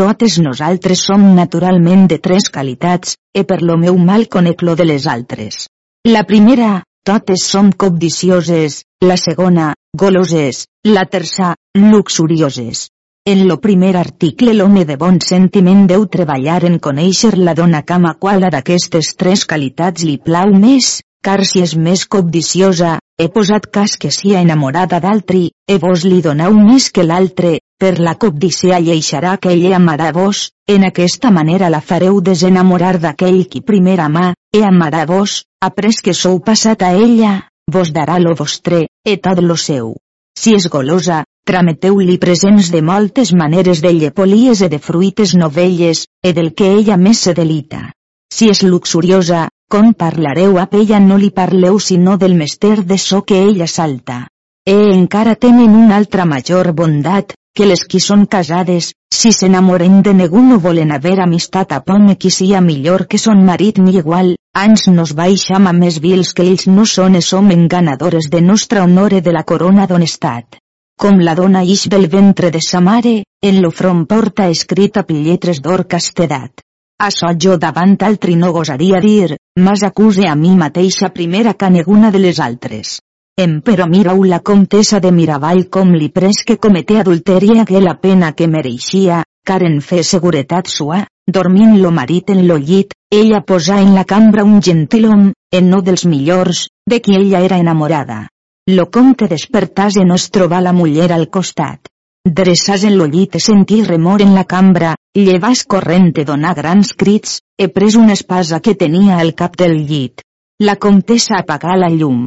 totes nosaltres som naturalment de tres qualitats, e per lo meu mal conec lo de les altres. La primera, totes som cobdicioses, la segona, goloses, la terça, luxurioses. En lo primer article l'home de bon sentiment deu treballar en conèixer la dona cama qual d'aquestes tres qualitats li plau més, car si és més cobdiciosa, he posat cas que sia enamorada d'altri, e vos li doneu més que l'altre, per la cobdícia lleixarà que ell amarà vos, en aquesta manera la fareu desenamorar d'aquell qui primer amà, e amarà vos, après que sou passat a ella, vos darà lo vostre, e tot lo seu. Si és golosa, trameteu-li presents de moltes maneres de llepolies e de fruites novelles, e del que ella més se delita. Si és luxuriosa, com parlareu a ella no li parleu sinó del mester de so que ella salta. E encara tenen una altra major bondat, que les qui són casades, si s'enamoren de ningú no volen haver amistat a pome qui sia millor que son marit ni igual, ans nos baixam a més vils que ells no són e som enganadores de nostra honore de la corona d'honestat. Com la dona ix del ventre de sa mare, en lo front porta escrita pilletres d'or castedat. Açò jo davant altri no gosaria dir, mas acuse a mi mateixa primera que ninguna de les altres. Empero mirau la comtessa de Miravall com li pres que cometé adulteri hagué la pena que mereixia, car en fe seguretat sua, dormint lo marit en lo llit, ella posà en la cambra un gentilhom, en no dels millors, de qui ella era enamorada. Lo comte despertàs en nos trobar la muller al costat. Dreçàs en lo llit e sentí remor en la cambra, llevàs corrent e donar grans crits, he pres una espasa que tenia al cap del llit. La comtessa apagà la llum.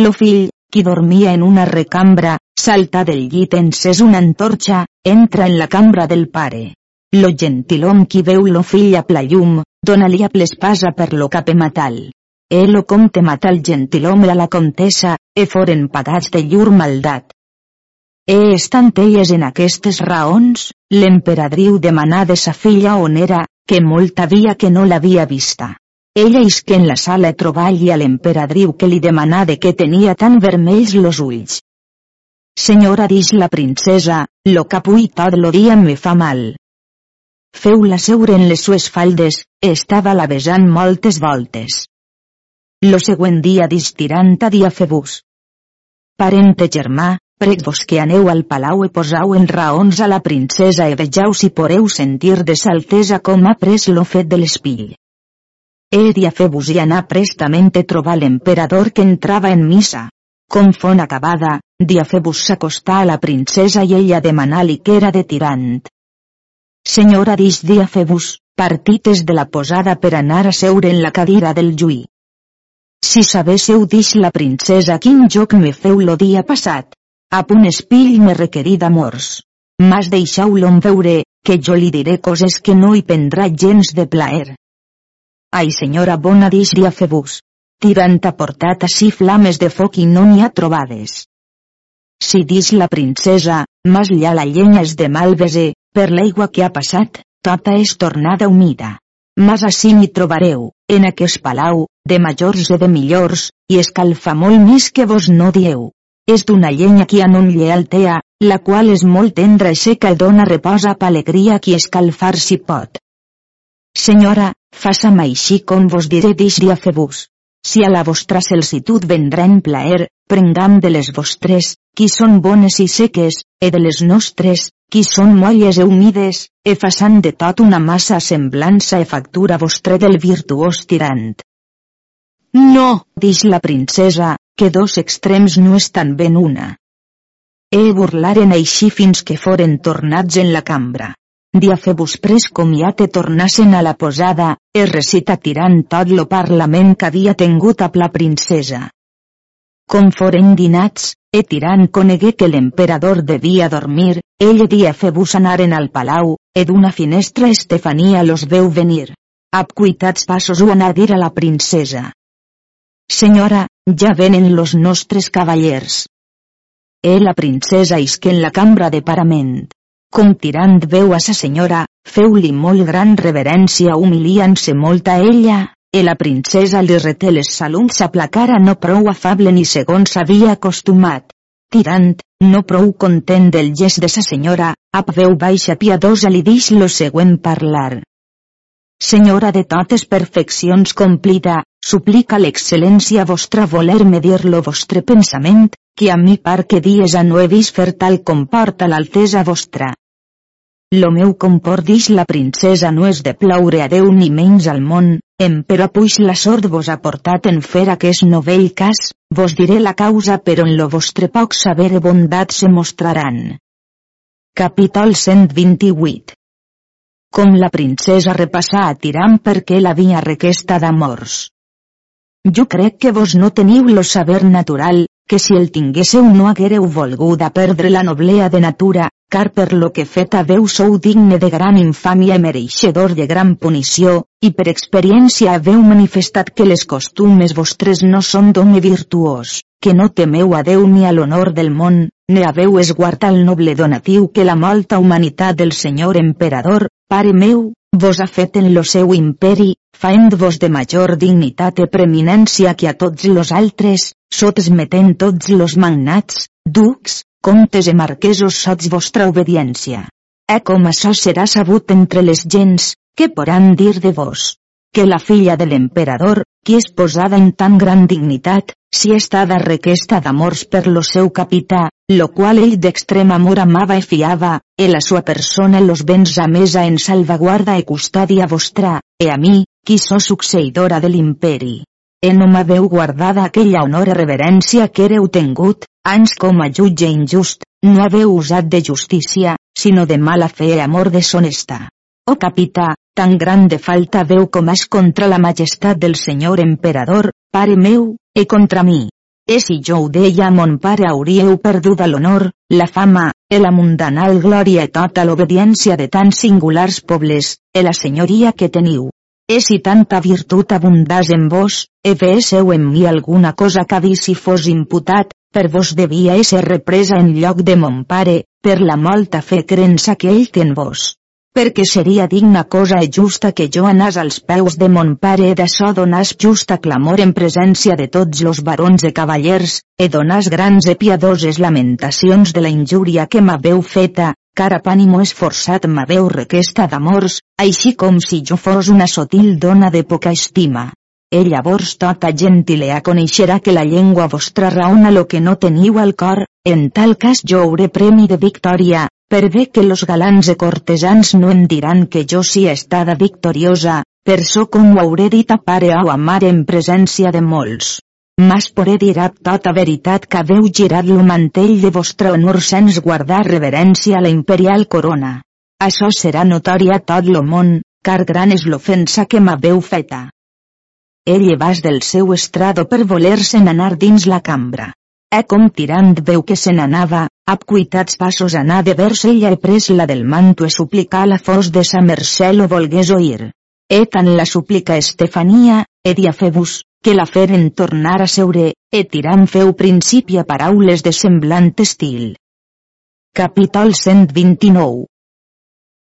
Lo fill, qui dormia en una recambra, salta del llit encès una antorxa, entra en la cambra del pare. Lo gentilom qui veu lo fill a la llum, dona-li a l'espasa per lo cap e matal. E lo comte mata el gentilhome a la comtessa, e foren pagats de llur maldat. E estant elles en aquestes raons, l'emperadriu demanà de sa filla on era, que molt havia que no l'havia vista. Ella isque en la sala troballi a l'emperadriu que li demanà de què tenia tan vermells los ulls. Senyora dix la princesa, lo capui tot lo dia me fa mal. Feu-la seure en les sues faldes, estava la besant moltes voltes. Lo següent dia distirant a dia febus. Parente germà, Prec-vos que aneu al palau e posau en raons a la princesa e vejau si poreu sentir de saltesa com ha pres lo fet de l'espill. E Diafebus i anà prestament e trobar l'emperador que entrava en missa. Com fon acabada, Diafebus s'acostà a la princesa i ella demanà-li que era de tirant. Senyora dix Diafebus, partites de la posada per anar a seure en la cadira del juí. Si sabéssiu dix la princesa quin joc me feu lo dia passat, a punt espill me requerí d'amors. Mas deixau-lo veure, que jo li diré coses que no hi prendrà gens de plaer. Ai senyora bona dix Febus. Tirant ha portat així flames de foc i no n'hi ha trobades. Si dis la princesa, mas llà la llenya és de mal bese, per l'aigua que ha passat, tota és tornada humida. Mas així m'hi trobareu, en aquest palau, de majors i de millors, i escalfa molt més que vos no dieu. És d'una llenya qui en un llealtea, la qual és molt tendra i seca i dona reposa pa alegria qui escalfar si pot. Senyora, faça'm així com vos diré dix febus. Si a la vostra celsitud vendrà plaer, prengam de les vostres, qui són bones i seques, e de les nostres, qui són molles e humides, e façant de tot una massa semblança e factura vostre del virtuós tirant. No, dix la princesa, que dos extrems no estan ben una. E burlaren així fins que foren tornats en la cambra. Diafebus pres comiat e tornassen a la posada, e recita tirant tot lo parlament que havia tingut a la princesa. Com foren dinats, e tirant conegué que l'emperador devia dormir, ell i Diafebus anaren al palau, e d'una finestra Estefania los veu venir. Ab cuitats passos ho anà a dir a la princesa. Senyora, ja venen los nostres cavallers. E la princesa isque en la cambra de parament. Com tirant veu a sa senyora, feu-li molt gran reverència humiliant-se molt a ella, e la princesa li reté les saluts a placara no prou afable ni segons s'havia acostumat. Tirant, no prou content del gest de sa senyora, a veu baixa piadosa li dix lo següent parlar. Senyora de totes perfeccions complida, suplica l'excel·lència vostra voler medir lo vostre pensament, que a mi par que dies a no he vist fer tal comporta l'altesa vostra. Lo meu comport dix la princesa no és de plaure a Déu ni menys al món, em però puix la sort vos ha portat en fer aquest novell cas, vos diré la causa però en lo vostre poc saber i bondat se mostraran. Capítol 128 Com la princesa repassà a Tiram perquè l'havia requesta d'amors. Jo crec que vos no teniu lo saber natural, que si el tinguésseu no haguereu volguda perdre la noblea de natura, car per lo que fet haveu sou digne de gran infàmia i mereixedor de gran punició, i per experiència haveu manifestat que les costumes vostres no són d'home virtuós, que no temeu a Déu ni a l'honor del món, ne haveu esguardat el noble donatiu que la molta humanitat del senyor emperador, pare meu, vos ha fet en lo seu imperi, faent-vos de major dignitat i preeminència que a tots los altres, sots metent tots los magnats, ducs, comtes i marquesos sots vostra obediència. E com això serà sabut entre les gens, què poran dir de vos? Que la filla de l'emperador, qui és posada en tan gran dignitat, si estada requesta d'amors per lo seu capità, lo qual ell d'extrem amor amava i fiava, e la sua persona los béns a mesa en salvaguarda e custòdia vostra, e a mi, qui so succeïdora de l'imperi. E no m'haveu guardada aquella honor i reverència que éreu tengut, ans com a jutge injust, no haveu usat de justícia, sinó de mala fe i amor deshonesta. Oh capità, tan grande falta veu com és contra la majestat del senyor emperador, pare meu, e contra mi. E si jo ho deia a mon pare hauríeu perduda l'honor, la fama, e la mundanal glòria i tota l'obediència de tan singulars pobles, e la senyoria que teniu. E si tanta virtut abundàs en vos, e vésseu en mi alguna cosa que vi si fos imputat, per vos devia ésser represa en lloc de mon pare, per la molta fe crença que ell té en vos perquè seria digna cosa i justa que jo anàs als peus de mon pare e d'açò donàs justa clamor en presència de tots los barons e cavallers, e donàs grans e piadoses lamentacions de la injúria que m'haveu feta, car a pànimo esforçat m'haveu requesta d'amors, així com si jo fos una sotil dona de poca estima. E llavors tota gentilea coneixerà que la llengua vostra raona lo que no teniu al cor, en tal cas jo hauré premi de victòria, per bé que los galants e cortesans no em diran que jo sí estada victoriosa, per so com ho hauré dit a pare o a mare en presència de molts. Mas poré dirà tota veritat que haveu girat lo mantell de vostre honor sens guardar reverència a la imperial corona. Això serà notori a tot lo món, car gran és l'ofensa que m'haveu feta. Ell vas del seu estrado per voler-se'n anar dins la cambra. E com tirant veu que se n'anava, ap cuitats passos anà de vers ella e pres la del manto e suplicar la fos de sa mercè lo volgués oir. E tan la suplica Estefania, e Diafebus, que la feren tornar a seure, e tirant feu principi a paraules de semblant estil. Capítol 129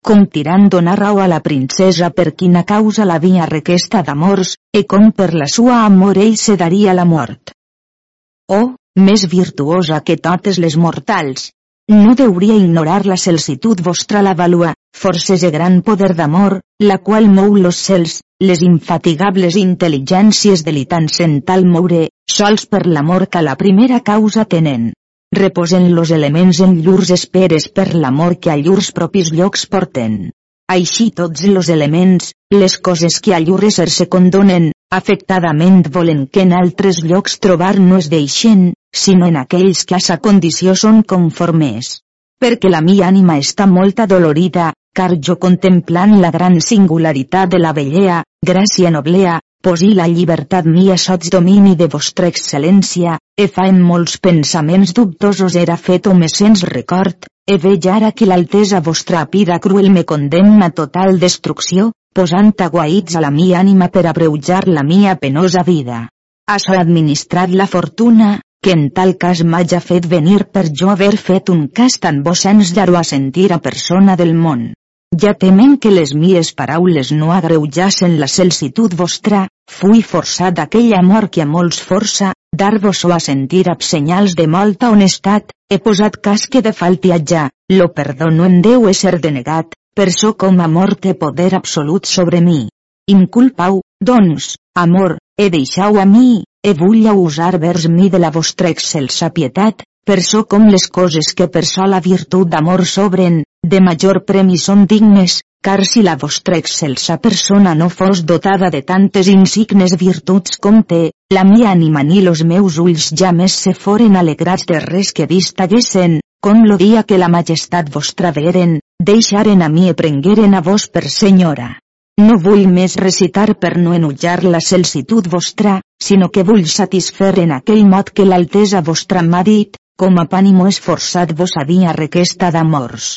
com tirant donar raó a la princesa per quina causa l'havia requesta d'amors, e com per la sua amor ell se daria la mort. Oh, més virtuosa que totes les mortals. No deuria ignorar la celsitud vostra la valua, forces e gran poder d'amor, la qual mou los cels, les infatigables intel·ligències delitants en tal moure, sols per l'amor que la primera causa tenen. Reposen los elements en llurs esperes per l'amor que a llurs propis llocs porten. Així tots los elements, les coses que a llur ésser se condonen, afectadament volen que en altres llocs trobar no es deixen, sinó en aquells que a sa condició són conformes. Perquè la mi ànima està molt adolorida, car jo contemplant la gran singularitat de la bellea, gràcia noblea, posi la llibertat mia sots domini de vostra excel·lència, e fa en molts pensaments dubtosos era fet o me sens record, e veig ara que l'altesa vostra pira cruel me condemna total destrucció, posant aguaïts a la mi ànima per abreujar la mia penosa vida. Això administrat la fortuna, que en tal cas m'haja fet venir per jo haver fet un cas tan bo sens llaró a sentir a persona del món. Ja temen que les mies paraules no agreujassen la celsitud vostra, fui forçat aquell amor que a molts força, dar-vos-ho a sentir amb senyals de molta honestat, he posat casque de faltiatge, lo perdó no en deu ésser denegat, per so com amor té poder absolut sobre mi. Inculpau, doncs, amor, e deixau a mi, e vull usar vers mi de la vostra excelsa pietat, per so com les coses que per sola virtut d'amor sobren, de major premi són dignes, car si la vostra excelsa persona no fos dotada de tantes insignes virtuts com té, la mia ànima ni los meus ulls ja més se foren alegrats de res que vist haguessen, com lo dia que la majestat vostra veren, deixaren a mi e prengueren a vos per senyora. No vull més recitar per no enullar la celsitud vostra, sinó que vull satisfer en aquell mod que l'altesa vostra m'ha dit, com a pànimo esforçat vos havia requesta d'amors.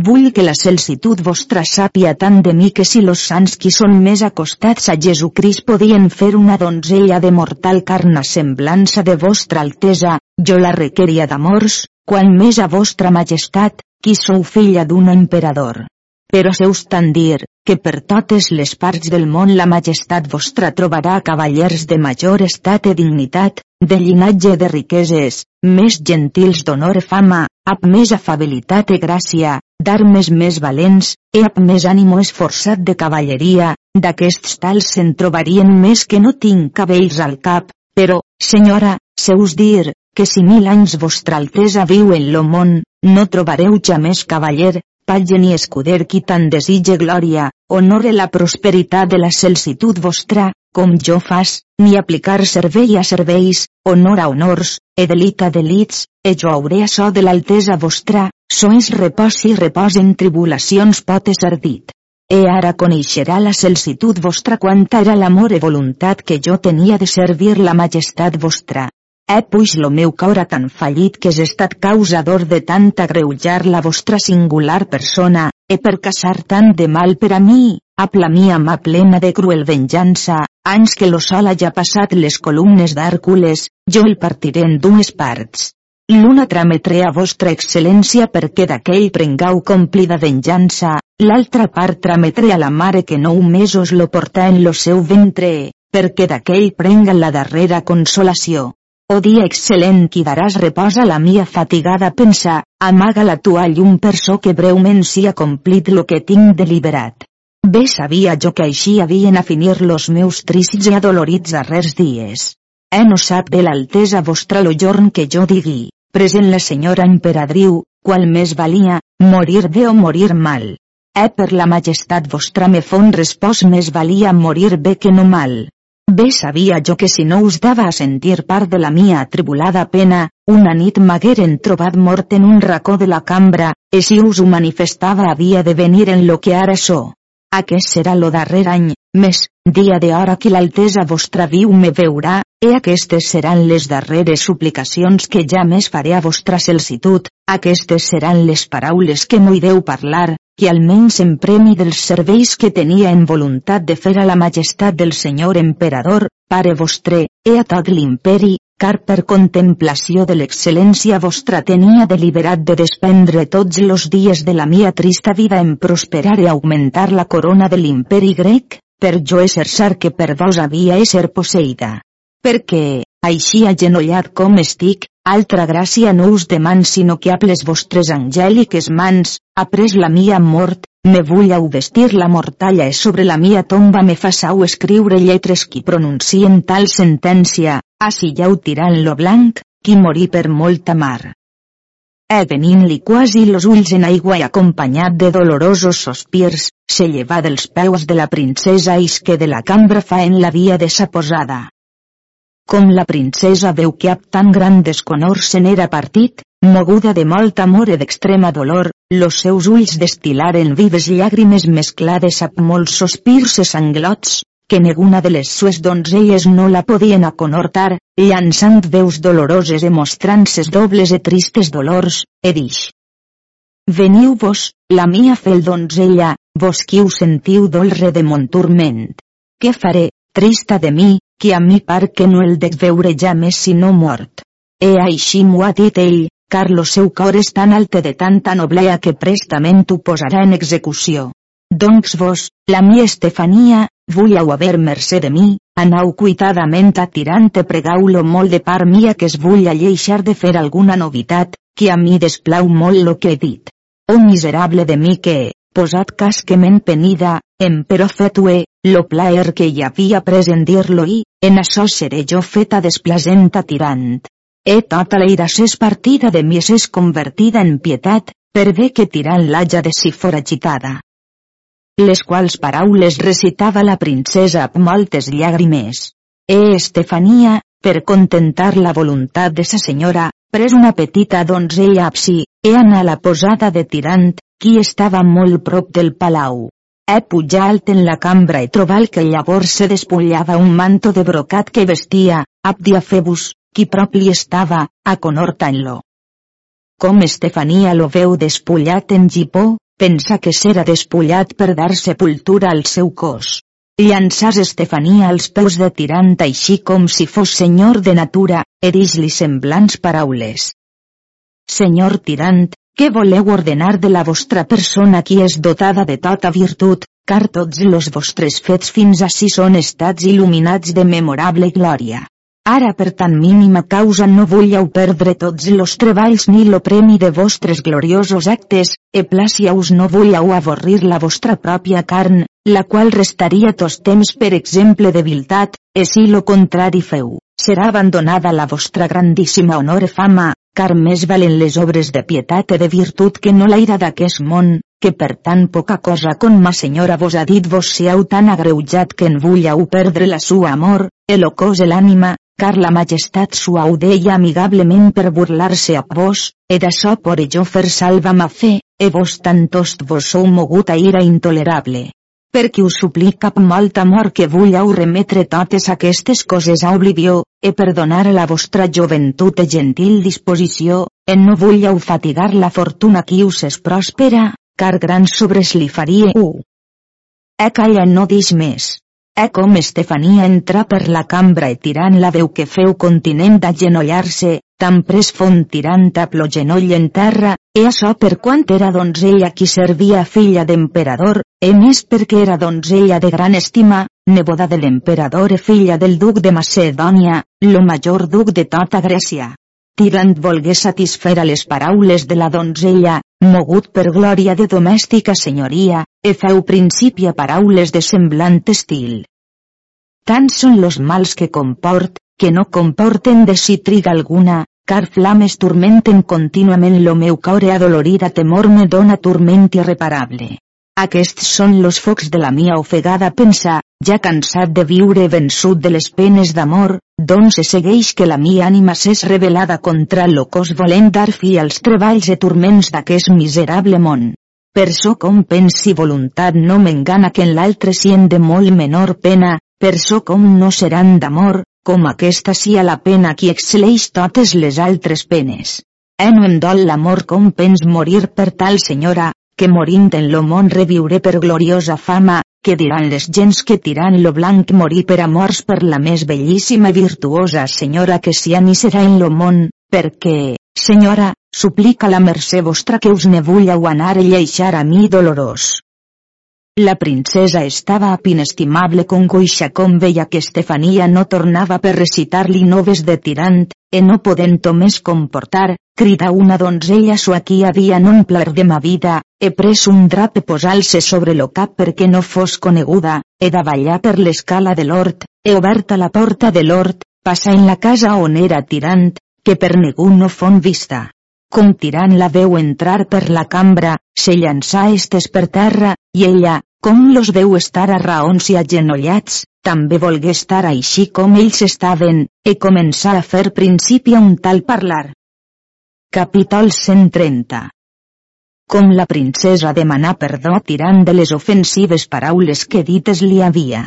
Vull que la celsitud vostra sàpia tant de mi que si los sants qui són més acostats a Jesucrist podien fer una donzella de mortal carna semblança de vostra altesa, jo la requeria d'amors, quan més a vostra majestat, qui sou filla d'un emperador. Però seus tant dir, que per totes les parts del món la majestat vostra trobarà cavallers de major estat i dignitat, de llinatge de riqueses, més gentils d'honor i fama, amb més afabilitat i gràcia, d'armes més valents, e amb més ànimo esforçat de cavalleria, d'aquests tals se'n trobarien més que no tinc cabells al cap, però, senyora, seus dir, que si mil anys vostra altesa viu en lo món, no trobareu ja més cavaller, patge ni escuder qui tant desitge glòria, honore la prosperitat de la celsitud vostra, com jo fas, ni aplicar servei a serveis, honor a honors, e a delits, e jo hauré açò de l'altesa vostra, sois repòs i repòs en tribulacions pot ser dit. E ara coneixerà la celsitud vostra quanta era l'amor e voluntat que jo tenia de servir la majestat vostra. He puix lo meu cor a tan fallit que és estat causador de tant agreujar la vostra singular persona, e per caçar tant de mal per a mi, ap la mia mà plena de cruel venjança, anys que lo sol ja passat les columnes d'Hèrcules, jo el partiré en dues parts. L'una trametré a vostra excel·lència perquè d'aquell prengau complida venjança, l'altra part trametré a la mare que nou mesos lo portà en lo seu ventre, perquè d'aquell prenga la darrera consolació. O dia excel·lent qui daràs repòs a la mia fatigada pensa, amaga la tua llum per so que breument sia complit lo que tinc deliberat. Bé sabia jo que així havien a finir los meus trícids i adolorits darrers dies. Eh no sap bé l'altesa vostra lo jorn que jo digui, present la senyora emperadriu, qual més valia, morir bé o morir mal. Eh per la majestat vostra me fon respòs més valia morir bé que no mal. Bé sabia jo que si no us dava a sentir part de la mia atribulada pena, una nit m'hagueren trobat mort en un racó de la cambra, e si us ho manifestava havia de venir en lo que ara so. Aquest serà lo darrer any, més, dia de hora que l'altesa vostra viu me veurà, e aquestes seran les darreres suplicacions que ja més faré a vostra celsitud, aquestes seran les paraules que m'ho deu parlar, que almenys en premi dels serveis que tenia en voluntat de fer a la majestat del senyor emperador, pare vostre, e a tot l'imperi, car per contemplació de l'excel·lència vostra tenia deliberat de despendre tots los dies de la mia trista vida en prosperar i augmentar la corona de l'imperi grec, per jo exerçar que per vos havia ésser posseïda. Perquè, així agenollat com estic, altra gràcia no us deman sinó que amb les vostres angèliques mans, après la mia mort, me vull vestir la mortalla e sobre la mia tomba me façau escriure lletres qui pronuncien tal sentència, així ja ho tirant lo blanc, qui morí per molta mar. E venint-li quasi los ulls en aigua i acompanyat de dolorosos sospirs, se lleva dels peus de la princesa isque de la cambra fa en la via de sa posada. Com la princesa veu que ab tan gran desconor se n'era partit, Moguda de molt amor i d'extrema dolor, los seus ulls destilaren vives llàgrimes mesclades amb molts sospirs i sanglots, que ninguna de les sues donzelles no la podien aconhortar, llançant veus doloroses i mostrant ses dobles i tristes dolors, e dix. Veniu-vos, la mia fel donzella, vos qui us sentiu dolre de mon turment. Què faré, trista de mi, que a mi par que no el dec veure ja més si no mort. E així m'ho ha dit ell, car lo seu cor és tan alte de tanta noblea que prestament ho posarà en execució. Doncs vos, la mi Estefania, vull haver mercè de mi, anau cuitadament a tirant-te pregau-lo molt de part mia que es vull alleixar de fer alguna novitat, que a mi desplau molt lo que he dit. Oh miserable de mi que, posat cas que m'en penida, em però fetue, lo plaer que hi havia pres en dir-lo i, en açò seré jo feta desplacent a tirant. E tota l'eira s'és partida de mi s'és convertida en pietat, per bé que tirant l'haja de si foragitada. Les quals paraules recitava la princesa amb moltes llàgrimes. E Estefania, per contentar la voluntat de sa senyora, pres una petita donzella absi, e anà a la posada de tirant, qui estava molt prop del palau. E pujar alt en la cambra i trobar que llavors se despullava un manto de brocat que vestia, abdia febus, qui prop li estava, aconhortant-lo. Com Estefania lo veu despullat en gipó, pensa que serà despullat per dar sepultura al seu cos. Llançàs Estefania als peus de tirant així com si fos senyor de natura, e dis-li semblants paraules. Senyor tirant, què voleu ordenar de la vostra persona qui és dotada de tota virtut, car tots los vostres fets fins així són estats il·luminats de memorable glòria. Ara per tan mínima causa no vulleu perdre tots los treballs ni lo premi de vostres gloriosos actes, e placiaus no vulleu avorrir la vostra pròpia carn, la qual restaria tos temps per exemple de viltat, e si lo contrari feu, serà abandonada la vostra grandíssima honor e fama, car més valen les obres de pietat e de virtut que no l'aire d'aquest món, que per tan poca cosa com ma senyora vos ha dit vos siau tan agreujat que en vulleu perdre la sua amor, el cos e l'ànima, car la majestat sua ho deia amigablement per burlar-se a vos, e d'açò por jo fer salva ma fe, e vos tantost vos sou mogut a ira intolerable. Perquè us suplica amb molt amor que vulleu remetre totes aquestes coses a oblivió, e perdonar la vostra joventut e gentil disposició, en no vulleu fatigar la fortuna qui us és pròspera, car grans sobres li faria u. E calla no dix més. E com Estefania entra per la cambra i tirant la veu que feu continent d'agenollar-se, tan pres font tirant a plo genoll en terra, e açò per quant era donzella qui servia filla d'emperador, e més perquè era donzella de gran estima, neboda de l'emperador e filla del duc de Macedònia, lo major duc de tota Grècia. Tirant volgué satisfer a les paraules de la donzella, mogut per glòria de domèstica senyoria, e feu principi a paraules de semblant estil. Tant són los mals que comport, que no comporten de si triga alguna, car flames turmenten contínuament lo meu cor e adolorida temor me dona turment irreparable. Aquests són los focs de la mia ofegada pensa, ja cansat de viure vençut de les penes d'amor, doncs se segueix que la mia ànima s'és rebel·lada contra lo cos volent dar fi als treballs i turments d'aquest miserable món. Per so com pensi voluntat no m'engana que en l'altre sien de molt menor pena, per so com no seran d'amor, com aquesta sia la pena qui excel·leix totes les altres penes. En no em dol l'amor com pens morir per tal senyora, que morint en lo món reviure per gloriosa fama, que diran les gens que tiran lo blanc morir per amors per la més bellíssima i virtuosa senyora que si ni serà en lo món, perquè, senyora, Suplica la mercè vostra que us ne vulleu anar a lleixar a mi dolorós. La princesa estava a pinestimable congoixa com veia que Estefania no tornava per recitar-li noves de tirant, e no podent-ho més comportar, crida una donzella sua qui havia non pler de ma vida, e pres un drap e posal-se sobre lo cap perquè no fos coneguda, e davallar per l'escala de l'hort, e oberta la porta de l'hort, passa en la casa on era tirant, que per ningú no fon vista com tirant la veu entrar per la cambra, se llançà estes per terra, i ella, com los veu estar a raons i agenollats, també volgué estar així com ells estaven, e començà a fer principi a un tal parlar. Capítol 130 Com la princesa demanà perdó tirant de les ofensives paraules que dites li havia.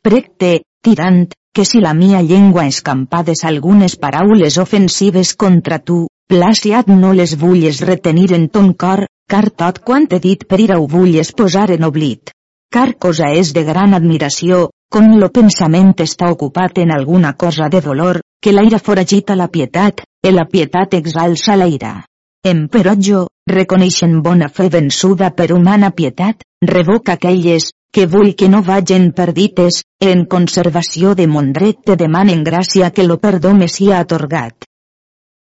Precte, tirant, que si la mia llengua escampades algunes paraules ofensives contra tu, Placiat no les vulles retenir en ton cor, car tot quant he dit per ira ho vulles posar en oblit. Car cosa és de gran admiració, com lo pensament està ocupat en alguna cosa de dolor, que l'aire foragita la pietat, e la pietat exalça l'aire. Emperò jo, reconeixen bona fe vençuda per humana pietat, revoca aquelles, que vull que no vagin perdites, en conservació de mon dret te demanen gràcia que lo perdó me sia atorgat.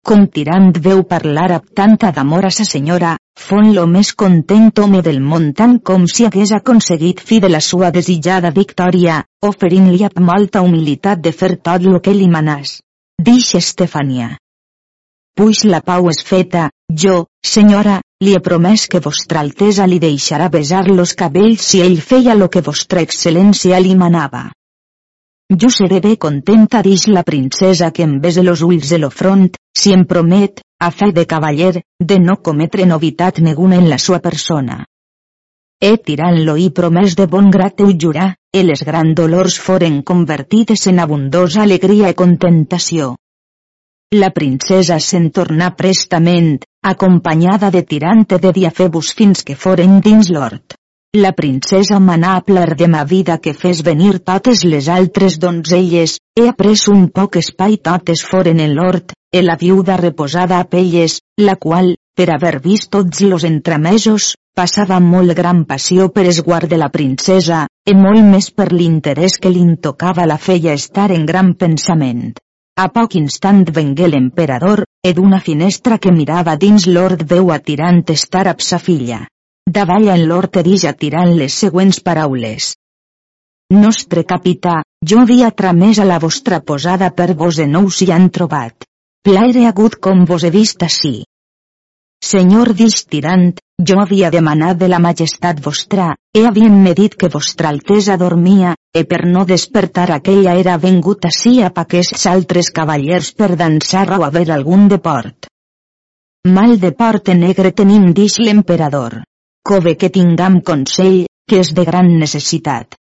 Com tirant veu parlar amb tanta d'amor a sa senyora, fon lo més content home del món tant com si hagués aconseguit fi de la sua desitjada victòria, oferint-li amb molta humilitat de fer tot lo que li manàs. Dix Estefania. Puix la pau és feta, jo, senyora, li he promès que vostra altesa li deixarà besar los cabells si ell feia lo que vostra excel·lència li manava. Jo seré bé contenta dix la princesa que em bese los ulls de lo front, si em promet, a fe de cavaller, de no cometre novitat neguna en la sua persona. He tirant-lo i promès de bon grat ho jurar, e les gran dolors foren convertides en abundosa alegria i contentació. La princesa se'n tornà prestament, acompanyada de Tirante de Diafebus fins que foren dins l'hort. La princesa manà a pler de ma vida que fes venir totes les altres donzelles, he après un poc espai totes foren en l'hort, e la viuda reposada a pelles, la qual, per haver vist tots los entremesos, passava molt gran passió per esguard de la princesa, e molt més per l'interès que li tocava la feia estar en gran pensament. A poc instant vengué l'emperador, e d'una finestra que mirava dins l'hort veu a tirant estar amb sa filla. Davall en l'hort erix a tirant les següents paraules. Nostre capità, jo havia tramès a la vostra posada per vos en nous hi han trobat. Plaire agut com vos he vist ací. Senyor dix tirant, jo havia demanat de la majestat vostra, e havien-me dit que vostra altesa dormia, e per no despertar aquella era vengut ací a aquests altres cavallers per dansar o haver algun deport. Mal de porte negre tenim dix l'emperador. Cove que tingam consell, que és de gran necessitat.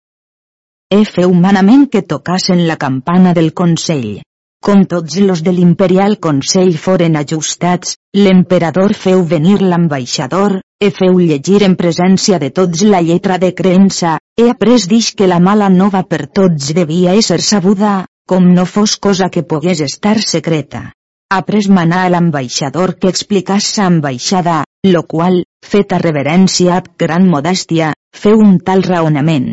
He fe humanament que tocassen la campana del consell. Com tots los de l'imperial consell foren ajustats, l'emperador feu venir l'ambaixador, e feu llegir en presència de tots la lletra de creença, he après dix que la mala nova per tots devia ésser sabuda, com no fos cosa que pogués estar secreta. Après manà a l'ambaixador que explicàs sa ambaixada, lo qual, feta reverència amb gran modèstia, feu un tal raonament.